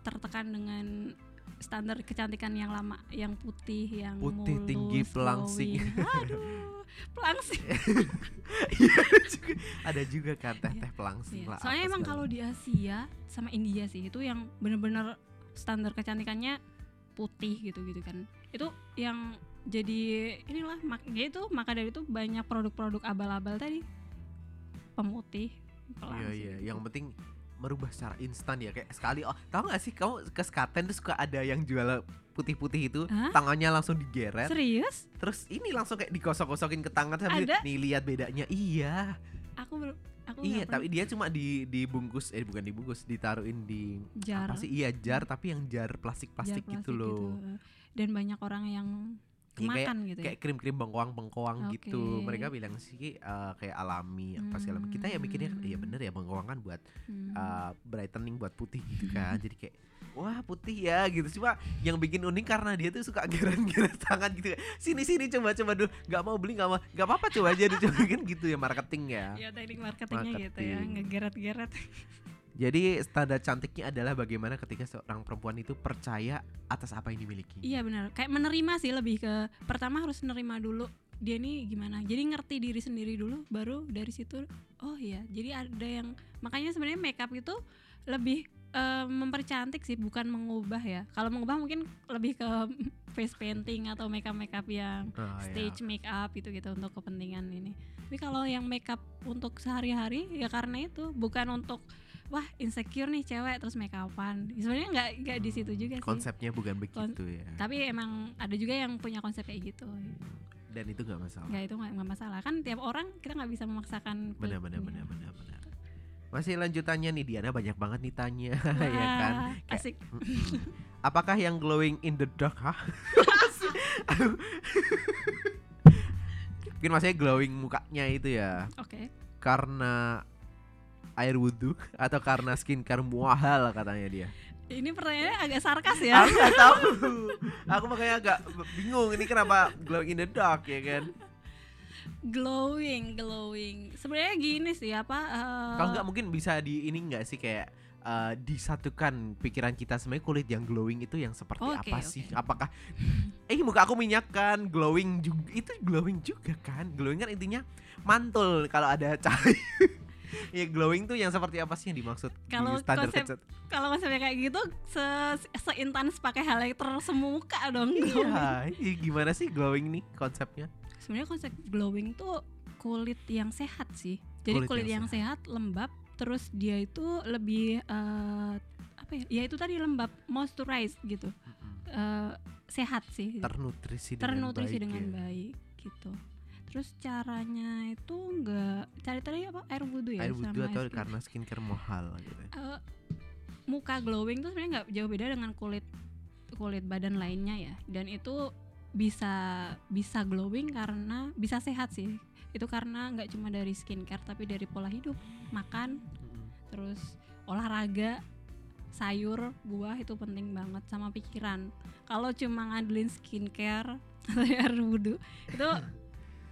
tertekan dengan standar kecantikan yang lama, yang putih, yang Putih, mulus, tinggi, pelangsing. Aduh. pelangsing Iya, ada juga ada juga kan teh Iya. pelangsing Iya, lah soalnya emang kalau di Asia sama India sih itu yang bener-bener standar kecantikannya putih gitu-gitu kan. Itu yang jadi inilah mak ya itu maka dari itu banyak produk-produk abal-abal tadi. Pemutih Iya iya, yang penting merubah secara instan ya kayak sekali. Oh tahu gak sih kamu ke skaten tuh suka ada yang jual putih-putih itu? Hah? tangannya langsung digeret. Serius? Terus ini langsung kayak digosok-gosokin ke tangan sambil Ada? nih lihat bedanya. Iya. Aku aku iya tapi dia cuma di dibungkus eh bukan dibungkus ditaruhin di jar. apa sih? Iya jar tapi yang jar plastik jar plastik gitu loh. dan banyak orang yang Iya, kayak gitu ya kayak krim-krim bengkoang-bengkoang gitu Oke. mereka bilang sih eh, kayak alami apa segala macam kita ya mikirnya iya Hmm. bener ya bengkoang kan buat Hmm. uh, brightening buat putih gitu kan jadi kayak wah putih ya gitu cuma yang bikin unik karena dia tuh suka geret-geret tangan gitu sini sini coba coba dulu nggak mau beli nggak mau nggak apa apa coba aja dulu coba kan gitu ya marketing ya ya teknik marketingnya gitu ya Marketing. ngegeret-geret jadi standar cantiknya adalah bagaimana ketika seorang perempuan itu percaya atas apa yang dimiliki Iya benar, kayak menerima sih lebih ke pertama harus menerima dulu dia nih gimana. Jadi ngerti diri sendiri dulu, baru dari situ oh iya. Jadi ada yang makanya sebenarnya makeup itu lebih eh, mempercantik sih, bukan mengubah ya. Kalau mengubah mungkin lebih ke face painting atau makeup makeup yang Oh, ya. stage makeup itu gitu untuk kepentingan ini. Tapi kalau yang makeup untuk sehari-hari ya karena itu bukan untuk wah insecure nih cewek terus make upan. Sebenarnya nggak nggak di situ juga sih. konsepnya bukan begitu ya Tapi emang ada juga yang punya konsep kayak gitu. dan itu nggak masalah Nggak itu nggak masalah kan tiap orang kita nggak bisa memaksakan. benar benar benar benar benar masih lanjutannya nih Diana banyak banget nih tanya Wah, ya kan Kayak- Asik. Apakah yang glowing in the dark? Hah? Aduh. Mungkin maksudnya glowing mukanya itu ya Oke. karena air wudhu atau karena skincare mahal katanya dia. Ini pertanyaannya agak sarkas ya. Aku nggak tahu. Aku makanya agak bingung ini kenapa glowing in the dark ya kan? glowing, glowing. Sebenarnya gini sih apa? eh, Kalau nggak mungkin bisa di ini nggak sih kayak eh, disatukan pikiran kita sebenarnya kulit yang glowing itu yang seperti Oke, apa oke. sih? Apakah eh muka aku minyak kan glowing juga itu glowing juga kan? Glowing kan intinya mantul kalau ada cahaya. Ya glowing tuh yang seperti apa sih yang dimaksud Kalau di standar konsep- kalau konsepnya kayak gitu se seintens pakai highlighter semuka dong. Iya, iya, gimana sih glowing nih konsepnya? Sebenarnya konsep glowing tuh kulit yang sehat sih. Jadi Kulit kulit, yang yang, sehat. lembab, terus dia itu lebih eh, apa ya? Ya itu tadi lembab, moisturize gitu. Eh, sehat sih. Ternutrisi dengan Ternutrisi baik dengan ya. baik gitu. Terus caranya itu enggak cari tadi apa? Air wudhu ya Air wudhu atau SPF. karena skincare mahal gitu. Eh, muka glowing tuh sebenarnya nggak jauh beda dengan kulit kulit badan lainnya ya. Dan itu bisa bisa glowing karena bisa sehat sih. Itu karena nggak cuma dari skincare tapi dari pola hidup makan terus olahraga sayur buah itu penting banget sama pikiran. Kalau cuma ngandelin skincare atau air wudhu itu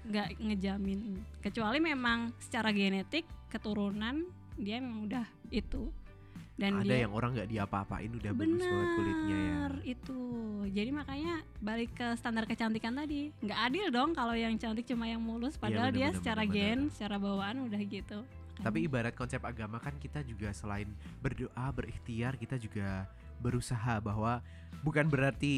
nggak ngejamin. Kecuali memang secara genetik keturunan dia memang udah itu. Dan Ada dia yang orang nggak diapa-apain udah bagus banget kulitnya ya. Bener, itu. Jadi makanya balik ke standar kecantikan tadi. Nggak adil dong kalau yang cantik cuma yang mulus padahal bener, dia bener, secara bener, gen bener. secara bawaan udah gitu. Tapi ibarat konsep agama kan kita juga selain berdoa, berikhtiar, kita juga berusaha bahwa bukan berarti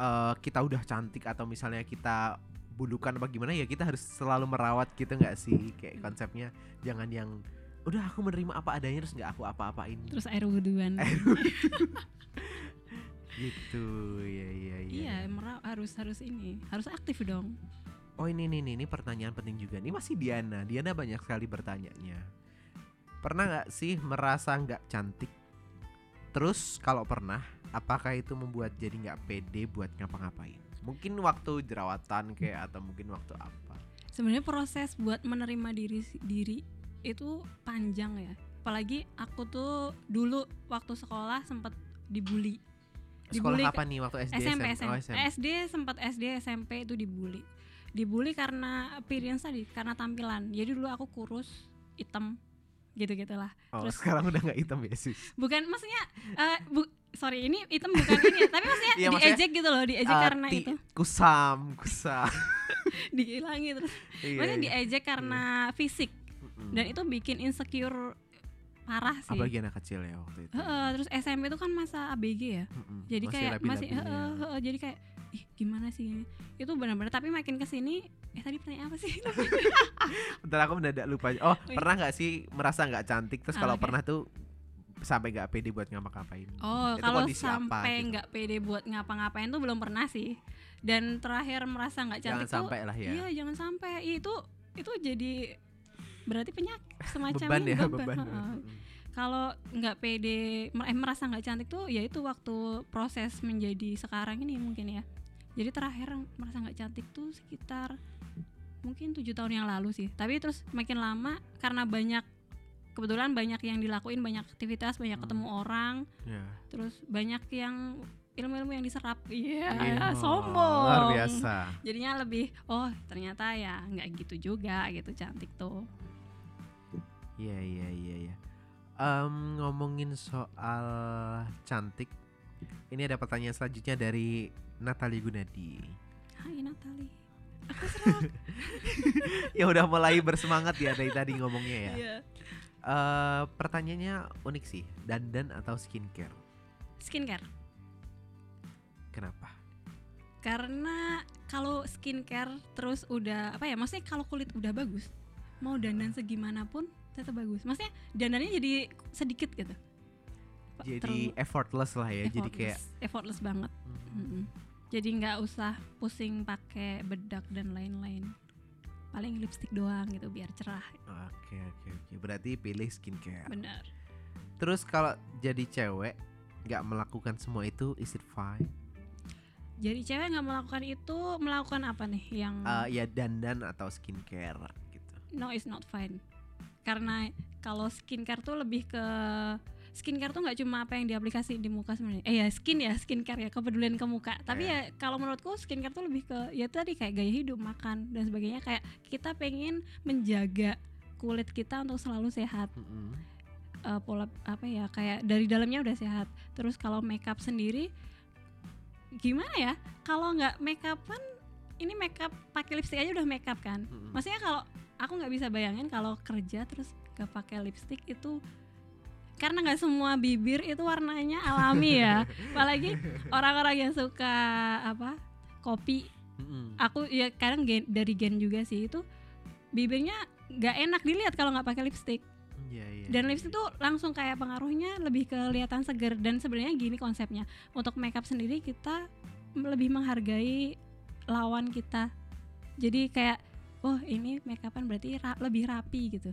eh, kita udah cantik atau misalnya kita bulukan apa gimana ya kita harus selalu merawat gitu nggak sih? Kayak konsepnya jangan yang udah aku menerima apa adanya terus nggak aku apa-apain. Terus air wudhuan Air gitu ya ya ya iya mera- harus harus ini harus aktif dong. Oh ini nih ini pertanyaan penting juga. Ini masih Diana. Diana banyak sekali bertanyanya. Pernah nggak sih merasa nggak cantik? Terus kalau pernah apakah itu membuat jadi nggak pede buat ngapa-ngapain mungkin waktu jerawatan kayak atau mungkin waktu apa? Sebenarnya proses buat menerima diri diri itu panjang ya. Apalagi aku tuh dulu waktu sekolah sempat dibully. Sekolah Dibully apa nih waktu SD SMP, SM? Oh, SMP, SM. SD sempat SD SMP itu dibully. Dibully karena appearance tadi karena tampilan. Jadi dulu aku kurus hitam gitu gitulah oh terus- sekarang udah nggak hitam ya sis? Bukan maksudnya eh, bu, sorry ini hitam bukan ini ya, tapi maksudnya Iya, diejek gitu loh diejek Eh, karena ti- itu kusam kusam dihilangi terus Iya, maksudnya iya. diejek karena fisik Mm-mm. dan itu bikin insecure parah sih apalagi anak kecil ya waktu itu. Heeh, terus SMP itu kan masa ABG ya Mm-mm. jadi Masih kayak masih labil-labilnya. heeh, heeh, jadi kayak ih gimana sih ini? itu benar-benar tapi makin ke sini eh tadi pertanyaan apa sih Bentar aku mendadak lupa. Oh, Wih. pernah nggak sih merasa nggak cantik terus Ah, kalau pernah tuh sampai nggak pede buat ngapa-ngapain? oh Itu kalau sampai gitu? nggak pede buat ngapa-ngapain tuh belum pernah sih dan terakhir merasa nggak Jangan cantik tuh sampai lah ya. iya jangan sampai itu itu jadi berarti penyakit semacam beban ya, beban. Mm-mm. kalau nggak pede eh, merasa nggak cantik tuh ya itu waktu proses menjadi sekarang ini mungkin ya jadi terakhir merasa nggak cantik tuh sekitar mungkin tujuh tahun yang lalu sih tapi terus makin lama karena banyak kebetulan banyak yang dilakuin banyak aktivitas banyak Hmm. ketemu orang Ya. terus banyak yang ilmu-ilmu yang diserap iya Iya. sombong Luar biasa. jadinya lebih oh ternyata ya nggak gitu juga gitu cantik tuh Iya iya iya iya. Em, ngomongin soal cantik, ini ada pertanyaan selanjutnya dari Natali Gunadi. Hai Natali aku ya udah mulai bersemangat ya dari tadi ngomongnya ya. Iya. Eh, pertanyaannya unik sih, dandan atau skincare? skincare Kenapa? karena kalau skincare terus udah apa ya maksudnya kalau kulit udah bagus mau dandan segimanapun tetap bagus maksudnya dandannya jadi sedikit gitu Jadi terlalu effortless lah ya. Jadi kayak effortless, effortless banget hmm, Mm-mm. jadi nggak usah pusing pakai bedak dan lain-lain paling lipstick doang gitu biar cerah Oke oke oke. Berarti pilih skincare. benar Terus kalau jadi cewek nggak melakukan semua itu, is it fine? jadi cewek nggak melakukan itu melakukan apa nih yang Eh, ya dandan atau skincare gitu. no it's not fine karena kalau skincare tuh lebih ke skincare tuh nggak cuma apa yang diaplikasi di muka sebenarnya. Eh ya skin ya skincare ya kepedulian ke muka. Tapi Iya. ya kalau menurutku skincare tuh lebih ke ya tadi kayak gaya hidup makan dan sebagainya. Kayak kita pengen menjaga kulit kita untuk selalu sehat. Mm-mm. eh, pola apa ya kayak dari dalamnya udah sehat. Terus kalau makeup sendiri gimana ya? Kalau nggak makeupan ini makeup pakai lipstick aja udah makeup kan. Mm-mm. maksudnya kalau aku nggak bisa bayangin kalau kerja terus gak pakai lipstick itu karena nggak semua bibir itu warnanya alami ya. Apalagi orang-orang yang suka apa kopi. Aku ya kadang gen, dari gen juga sih. Itu bibirnya nggak enak dilihat kalau nggak pakai lipstick. Iya, iya, dan iya, lipstick iya. tuh langsung kayak pengaruhnya lebih kelihatan seger. Dan sebenarnya gini konsepnya untuk makeup sendiri kita lebih menghargai lawan kita. Jadi kayak oh ini makeupan berarti ra- lebih rapi gitu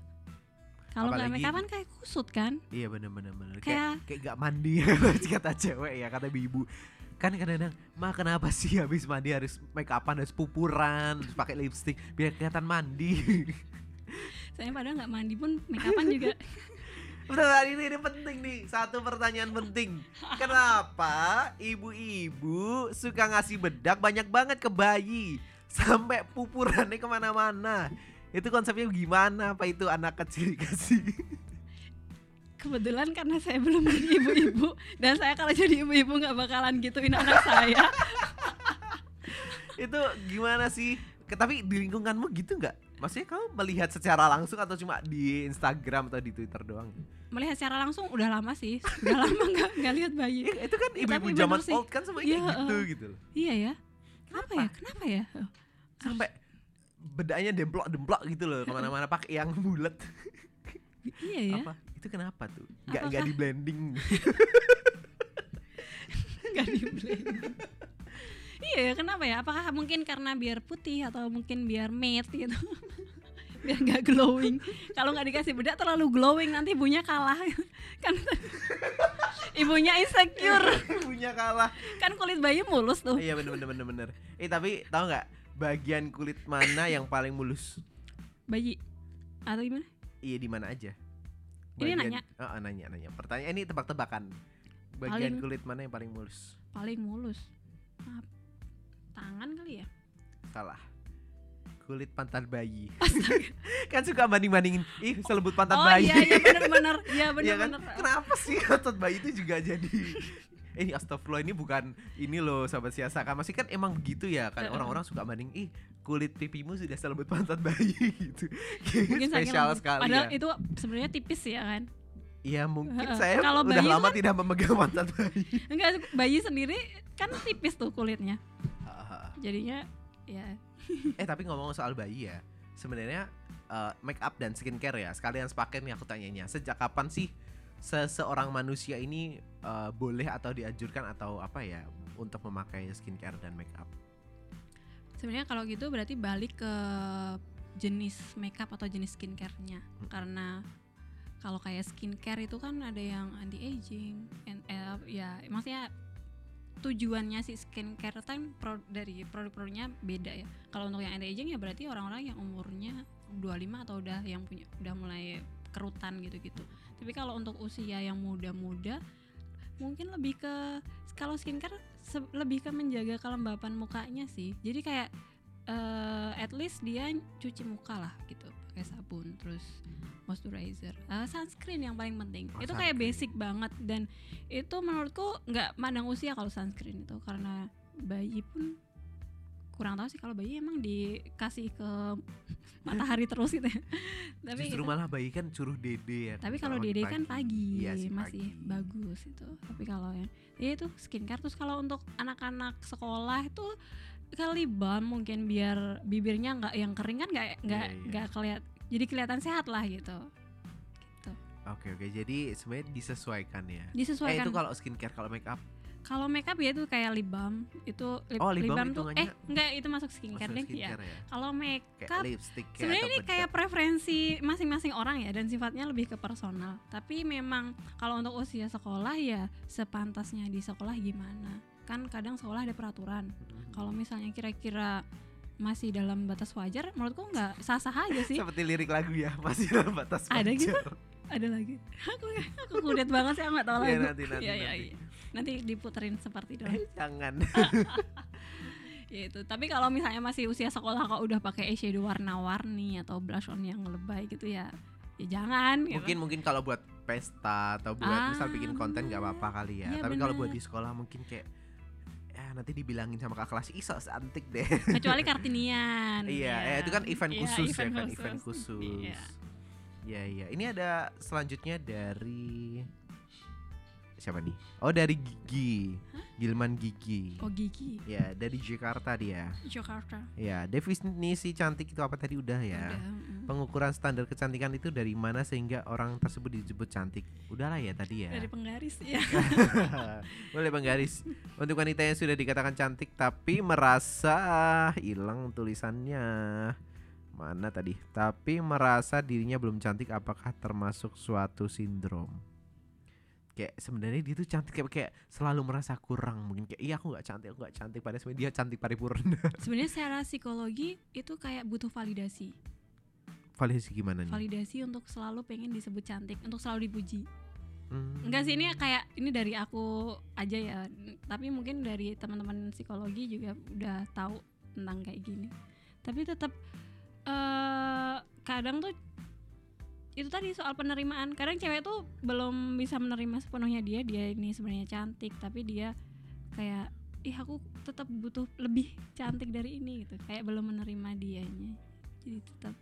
kalau nggak Apalagi- makeupan kayak kusut kan? Iya bener-bener bener. Kayak kayak kayak gak mandi kata cewek ya kata ibu kan kadang-kadang ma kenapa sih habis mandi harus make upan harus pupuran harus pakai lipstick biar kelihatan mandi? Saya padahal nggak mandi pun makeupan juga. Bentar, ini, ini penting nih satu pertanyaan penting. Kenapa ibu-ibu suka ngasih bedak banyak banget ke bayi sampai pupurannya ke mana-mana itu konsepnya gimana? Apa itu anak kecil dikasih? Kebetulan karena saya belum jadi ibu-ibu dan saya kalau jadi ibu-ibu nggak bakalan gituin anak saya. Itu gimana sih? Tapi di lingkunganmu gitu nggak? Maksudnya kamu melihat secara langsung atau cuma di Instagram atau di Twitter doang? Melihat secara langsung udah lama sih. Udah lama nggak nggak lihat bayi. Ya, itu kan ibu-ibu zaman sih. old kan semuanya kayak gitu eh. gitu loh. Iya ya. Kenapa? Ya? Kenapa ya? Sampai bedanya demplok demplok gitu loh ke mana-mana pakai yang bulat. Iya ya. Apa? Itu kenapa tuh? Nggak nggak di blending. Nggak di blending. iya ya kenapa ya? Apakah mungkin karena biar putih atau mungkin biar matte gitu? Biar nggak glowing. Kalau nggak dikasih bedak terlalu glowing. Nanti ibunya kalah. Kan ibunya insecure. Punya kalah. Kan kulit bayi mulus tuh. Iya bener bener bener bener eh tapi tahu nggak bagian kulit mana yang paling mulus? Bayi. Atau gimana? Iya di mana aja? Ini nanya? oh, oh, nanya nanya. Pertanyaan ini tebak-tebakan. Bagian Paling- kulit mana yang paling mulus? Paling mulus. Ap- tangan kali ya? Salah. Kulit pantat bayi. Kan suka banding bandingin ih selebut pantat oh bayi. iya iya benar benar. Iya benar kan? benar. Kenapa sih otot bayi itu juga jadi eh ini astagfirullah ini bukan ini loh sahabat siasa kan masih kan emang begitu ya kan orang-orang suka banding ih kulit pipimu sudah selembut pantat bayi gitu. Mungkin spesial sekali Padahal ya. itu sebenarnya tipis ya kan. Iya mungkin saya Kalau udah lama kan- tidak memegang pantat bayi. Enggak bayi sendiri kan tipis tuh kulitnya. Jadinya ya. Eh tapi ngomong soal bayi ya sebenarnya eh, make up dan skincare ya sekalian sepaket nih aku tanyanya sejak kapan sih seseorang manusia ini eh, boleh atau dianjurkan atau apa ya untuk memakai skincare dan make up sebenarnya kalau gitu berarti balik ke jenis makeup atau jenis skincare-nya. Hmm. karena kalau kayak skincare itu kan ada yang anti aging and, eh, ya maksudnya tujuannya si skincare kan pro- dari produk-produknya beda ya. Kalau untuk yang anti aging ya berarti orang-orang yang umurnya 25 atau udah yang punya udah mulai kerutan gitu-gitu tapi kalau untuk usia yang muda-muda mungkin lebih ke kalau skincare lebih ke menjaga kelembapan mukanya sih. Jadi kayak eh, at least dia cuci muka lah gitu pakai sabun terus moisturizer. Eh, sunscreen yang paling penting. Oh, itu kayak basic banget. Dan itu menurutku nggak mandang usia kalau sunscreen itu karena bayi pun kurang tahu sih kalau bayi emang dikasih ke matahari terus gitu. Ya tapi justru gitu. malah bayi kan suruh dede ya tapi kalau dede kan pagi, Iya sih, masih pagi. bagus itu. Tapi kalau yang ya itu skincare. Terus kalau untuk anak-anak sekolah itu kali balm mungkin biar bibirnya nggak yang kering kan nggak nggak Iya, iya. nggak keliat jadi kelihatan sehat lah gitu. Gitu. Oke oke. Jadi sebenarnya disesuaikan ya. Eh disesuaikan itu kalau skincare kalau make up kalau makeup ya itu kayak lip balm itu lip, Oh, lip lip balm tuh eh enggak itu masuk skincare masuk deh ya skincare ya kalau kayak makeup Sebenarnya ini kayak preferensi masing-masing orang ya dan sifatnya lebih ke personal. Tapi memang kalau untuk usia sekolah ya sepantasnya di sekolah gimana? Kan kadang sekolah ada peraturan. Mhm. Kalau misalnya kira-kira masih dalam batas wajar, menurutku nggak sah-sah aja sih. seperti lirik lagu ya masih dalam batas Ada gitu? wajar. ada lagi. Aku aku kudet banget sih nggak tahu Iya, lagu. nanti nanti Iya, iya, nanti. iya. Nanti diputerin seperti itu. Jangan ya itu. Tapi kalau misalnya masih usia sekolah kok udah pakai eyeshadow warna-warni atau blush on yang lebay gitu ya, ya jangan. gitu. mungkin mungkin kalau buat pesta atau buat misal Ah, bikin konten nggak apa-apa kali ya Iya, tapi kalau buat di sekolah mungkin kayak ya nanti dibilangin sama kakak kelas iso cantik deh kecuali kartinian iya eh, itu kan event Iya, khusus ya event kan khusus. event khusus Iya. Iya iya ini ada selanjutnya dari siapa nih? Oh dari Gigi Gilman Gigi. Oh gigi. Ya dari Jakarta dia. Jakarta. Ya definisi cantik itu apa tadi? Udah ya. Udah, mm. pengukuran standar kecantikan itu dari mana sehingga orang tersebut disebut cantik? Udahlah ya tadi ya. Dari penggaris ya. Boleh bang garis untuk wanita yang sudah dikatakan cantik tapi merasa hilang tulisannya. Mana tadi? Tapi merasa dirinya belum cantik apakah termasuk suatu sindrom kayak sebenarnya dia tuh cantik kayak, kayak selalu merasa kurang mungkin. Kayak iya aku nggak cantik aku nggak cantik padahal sebenarnya dia cantik paripurna. Sebenarnya secara psikologi itu kayak butuh validasi. Validasi gimana nih? Validasi untuk selalu pengen disebut cantik untuk selalu dipuji. Hmm. enggak sih ini kayak ini dari aku aja ya. Tapi mungkin dari teman-teman psikologi juga udah tahu tentang kayak gini. Tapi tetap eh kadang tuh itu tadi soal penerimaan. Kadang cewek tuh belum bisa menerima sepenuhnya dia. Dia ini sebenarnya cantik tapi dia kayak ih aku tetap butuh lebih cantik dari ini gitu. Kayak belum menerima dianya. Jadi tetap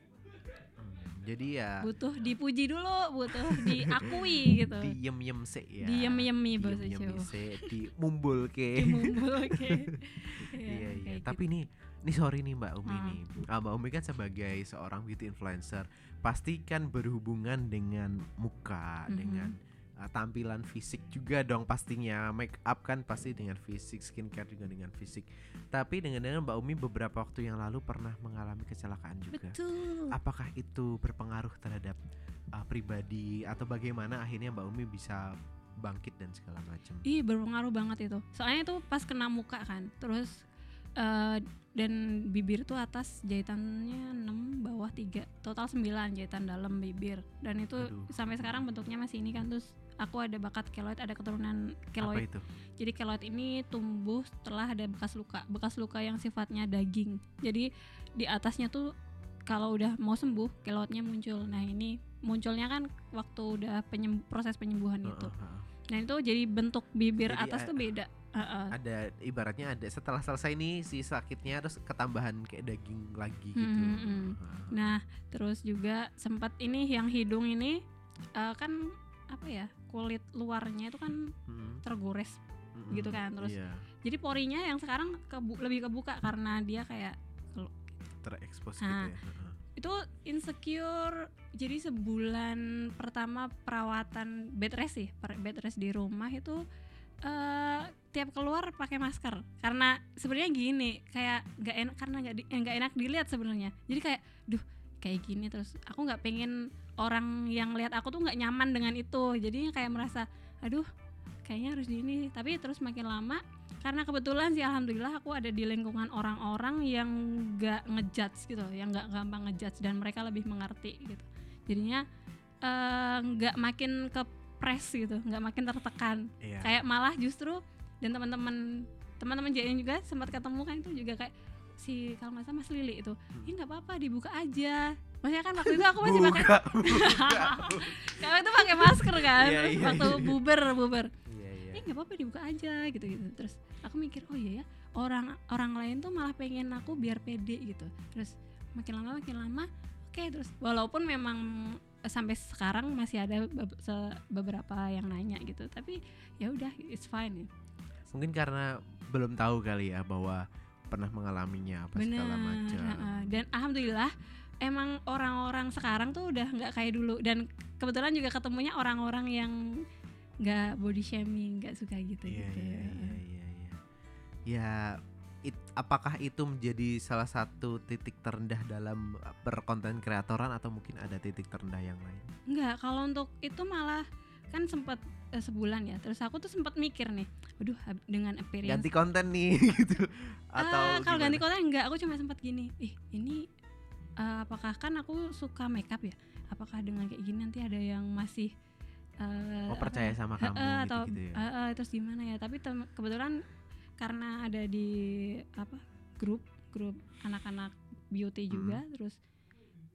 Hmm, jadi ya butuh dipuji dulu butuh diakui gitu. Diem yem se ya. Diem-yemi bahasa Diem-yemi Jawa. se di mumbul ke Dimumbul, oke iya iya. kayak tapi nih nih sorry nih mbak Umi Ah. nih. Ah, mbak Umi kan sebagai seorang beauty influencer pasti kan berhubungan dengan muka Mhm. dengan uh, tampilan fisik juga dong pastinya. Make up kan pasti dengan fisik skincare juga dengan fisik. Tapi dengan dengan mbak Umi beberapa waktu yang lalu pernah mengalami kecelakaan juga. Betul. Apakah itu berpengaruh terhadap uh, pribadi atau bagaimana akhirnya mbak Umi bisa bangkit dan segala macam? Ih berpengaruh banget itu. Soalnya itu pas kena muka kan Terus eh, Dan bibir tuh atas jahitannya 6 bawah 3 Total 9 jahitan dalam bibir. Dan itu Aduh. sampai sekarang bentuknya masih ini kan. Terus aku ada bakat keloid Ada keturunan apa keloid itu? Jadi keloid ini tumbuh setelah ada bekas luka. Bekas luka yang sifatnya daging. Jadi di atasnya tuh kalau udah mau sembuh keloidnya muncul. Nah ini munculnya kan waktu udah penyem- proses penyembuhan itu Heeh, heeh. Nah itu jadi bentuk bibir Jadi, atas tuh beda. Heeh. ada ibaratnya ada setelah selesai nih si sakitnya terus ketambahan kayak daging lagi gitu. Hmm, hmm, hmm. Heeh. Nah terus juga sempat ini yang hidung ini eh, kan apa ya kulit luarnya itu kan Hmm, tergores. hmm, gitu kan, terus iya, Jadi porinya yang sekarang kebu- lebih kebuka karena dia kayak terekspos Nah, gitu ya. Itu insecure. Jadi sebulan pertama perawatan bed rest sih, bed rest di rumah itu eh tiap keluar pakai masker. Karena sebenarnya gini kayak nggak enak karena nggak nggak enak dilihat sebenarnya. Jadi kayak duh kayak gini terus. Aku nggak pengen orang yang lihat aku tuh nggak nyaman dengan itu. Jadi kayak merasa aduh kayaknya harus di ini. Tapi terus makin lama karena kebetulan sih alhamdulillah aku ada di lingkungan orang-orang yang nggak ngejudge gitu yang nggak gampang ngejudge dan mereka lebih mengerti gitu jadinya eh, nggak makin ke press gitu nggak makin tertekan Iya. kayak malah justru dan teman-teman teman-teman JN juga sempat ketemu kan itu juga kayak si kalau nggak salah Mas Lili itu Hmm. ini nggak apa-apa dibuka aja maksudnya kan waktu itu aku masih pakai Buka, kalau itu pakai masker kan Iya, terus iya, waktu iya. buber buber Iya, iya. eh nggak apa-apa dibuka aja gitu gitu terus aku mikir oh iya ya orang orang lain tuh malah pengen aku biar pede gitu terus makin lama makin lama oke terus walaupun memang sampai sekarang masih ada beberapa yang nanya gitu tapi ya udah it's fine ya. Mungkin karena belum tahu kali ya bahwa pernah mengalaminya apa segala macam. dan alhamdulillah emang orang-orang sekarang tuh udah nggak kayak dulu dan kebetulan juga ketemunya orang-orang yang nggak body shaming nggak suka gitu Iya, gitu iya, iya, iya, iya. Ya, it- apakah itu menjadi salah satu titik terendah dalam berkonten kreatoran atau mungkin ada titik terendah yang lain? Enggak, kalau untuk itu malah kan sempat eh, sebulan ya. Terus aku tuh sempat mikir nih, waduh dengan appearance Ganti konten nih gitu. Atau Ah, kalau ganti konten enggak, aku cuma sempat gini. Ih, ini eh, apakah kan aku suka makeup ya? Apakah dengan kayak gini nanti ada yang masih eh, Oh, percaya ya, sama kamu gitu, atau gitu ya. eh, eh, terus gimana ya? Tapi kebetulan karena ada di apa grup grup anak-anak beauty juga, terus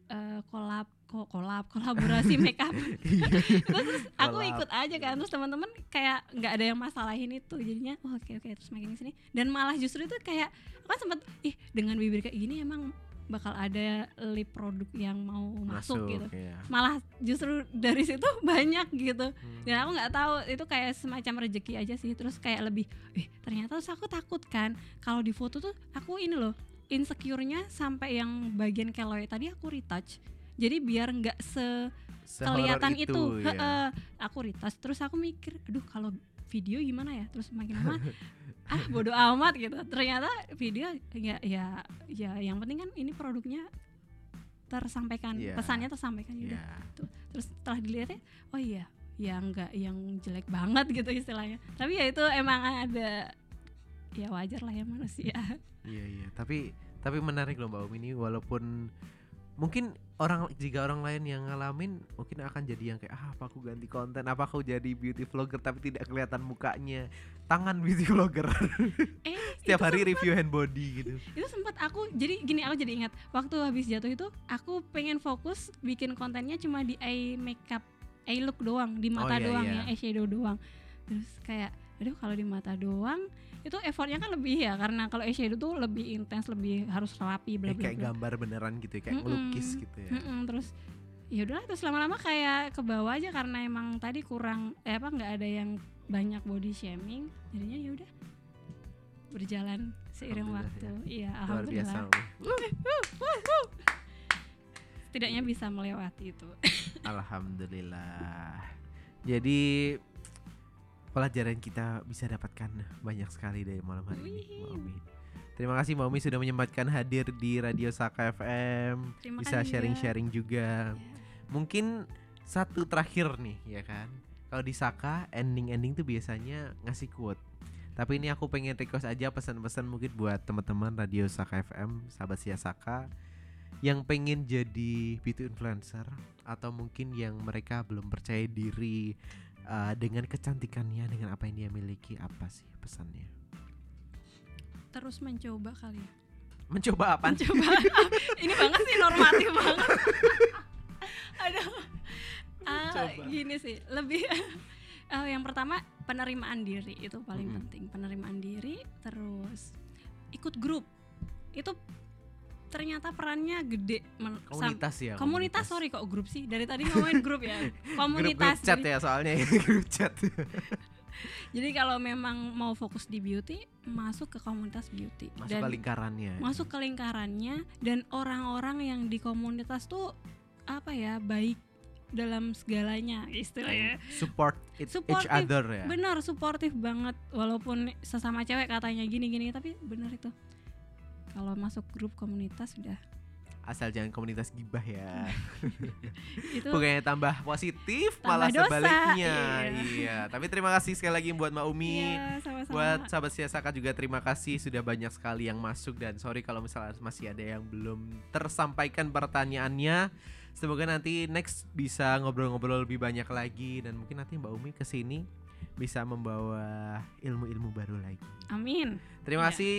eh, kolab kok kolab kolaborasi makeup Iya. terus aku Kolab. ikut aja kan terus teman-teman kayak nggak ada yang masalahin itu jadinya oh, oke oke terus makin sini dan malah justru itu kayak aku kan sempet ih dengan bibir kayak gini emang bakal ada lip produk yang mau masuk, gitu ya. malah justru dari situ banyak gitu Hmm. dan aku nggak tahu itu kayak semacam rezeki aja sih terus kayak lebih eh ternyata terus aku takut kan kalau di foto tuh aku ini loh insecure-nya sampai yang bagian keloid tadi aku retouch jadi biar nggak se kelihatan itu, ya. Heeh. aku retouch terus aku mikir aduh kalau video gimana ya terus makin lama ah bodoh amat gitu ternyata video ya ya ya yang penting kan ini produknya tersampaikan Iya. pesannya tersampaikan gitu Iya. Tuh. terus setelah dilihatnya oh iya ya nggak yang jelek banget gitu istilahnya tapi ya itu emang ada ya wajar lah ya manusia Iya iya, tapi tapi menarik loh Mbak Umi ini walaupun mungkin orang jika orang lain yang ngalamin mungkin akan jadi yang kayak ah apa aku ganti konten? Apa aku jadi beauty vlogger tapi tidak kelihatan mukanya? Tangan beauty vlogger. Eh setiap hari sempet- review hand body gitu. Itu sempat aku jadi gini aku jadi ingat waktu habis jatuh itu aku pengen fokus bikin kontennya cuma di eye makeup eye look doang di mata iya, doang iya. ya eyeshadow doang. Terus kayak aduh kalau di mata doang itu effortnya kan lebih ya karena kalau eyeshadow tuh lebih intens lebih harus rapi bla Eh, bla kayak gambar beneran gitu ya, kayak Mm-mm. melukis gitu ya Mm-mm, terus ya udahlah terus lama-lama kayak ke bawah aja karena emang tadi kurang eh apa nggak ada yang banyak body shaming jadinya ya udah berjalan seiring Alhamdulillah waktu ya. iya luar biasa alhamdulillah setidaknya bisa melewati itu Alhamdulillah. Jadi pelajaran kita bisa dapatkan banyak sekali dari malam hari ini. Umi. Terima kasih Mbak Umi sudah menyempatkan hadir di Radio Saka FM. terima Bisa sharing-sharing juga. juga. Mungkin satu terakhir nih, ya kan? Kalau di Saka ending-ending tuh biasanya ngasih quote. Tapi ini aku pengen request aja pesan-pesan mungkin buat teman-teman Radio Saka FM, sahabat Sia Saka yang pengen jadi beauty influencer atau mungkin yang mereka belum percaya diri uh, dengan kecantikannya dengan apa yang dia miliki apa sih pesannya? terus mencoba kali ya Mencoba apa? mencoba ini banget sih normatif banget aduh Ah, Mencoba. gini sih lebih Eh, yang pertama penerimaan diri itu paling Mm-mm. penting. Penerimaan diri, terus ikut grup. Itu ternyata perannya gede. men- sam- Komunitas ya. komunitas, sorry kok grup sih. Dari tadi ngomongin grup ya. Komunitas. grup chat ya soalnya grup chat. jadi kalau memang mau fokus di beauty, masuk ke komunitas beauty Masuk dan ke lingkarannya. masuk ke lingkarannya dan orang-orang yang di komunitas tuh apa ya baik dalam segalanya istilahnya. Support it- each other ya. Benar, suportif banget walaupun sesama cewek katanya gini-gini tapi benar itu. Kalau masuk grup komunitas sudah Asal jangan komunitas gibah ya. itu Bukannya tambah positif Tambah malah dosa, sebaliknya. iya. Iya. Tapi terima kasih sekali lagi buat Mbak Umi. Iya, sama-sama. Buat sahabat Siasaka juga terima kasih sudah banyak sekali yang masuk dan sorry kalau misalnya masih ada yang belum tersampaikan pertanyaannya. Semoga nanti next bisa ngobrol-ngobrol lebih banyak lagi dan mungkin nanti Mbak Umi ke sini bisa membawa ilmu-ilmu baru lagi. Amin. Terima Iya. kasih.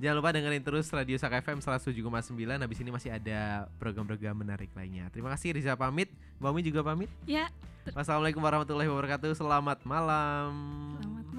Jangan lupa dengerin terus Radio Saka FM 107,9 Habis ini masih ada program-program menarik lainnya. Terima kasih Riza pamit. Mbak Umi juga pamit. Ya, Wassalamualaikum warahmatullahi wabarakatuh. Selamat malam. Selamat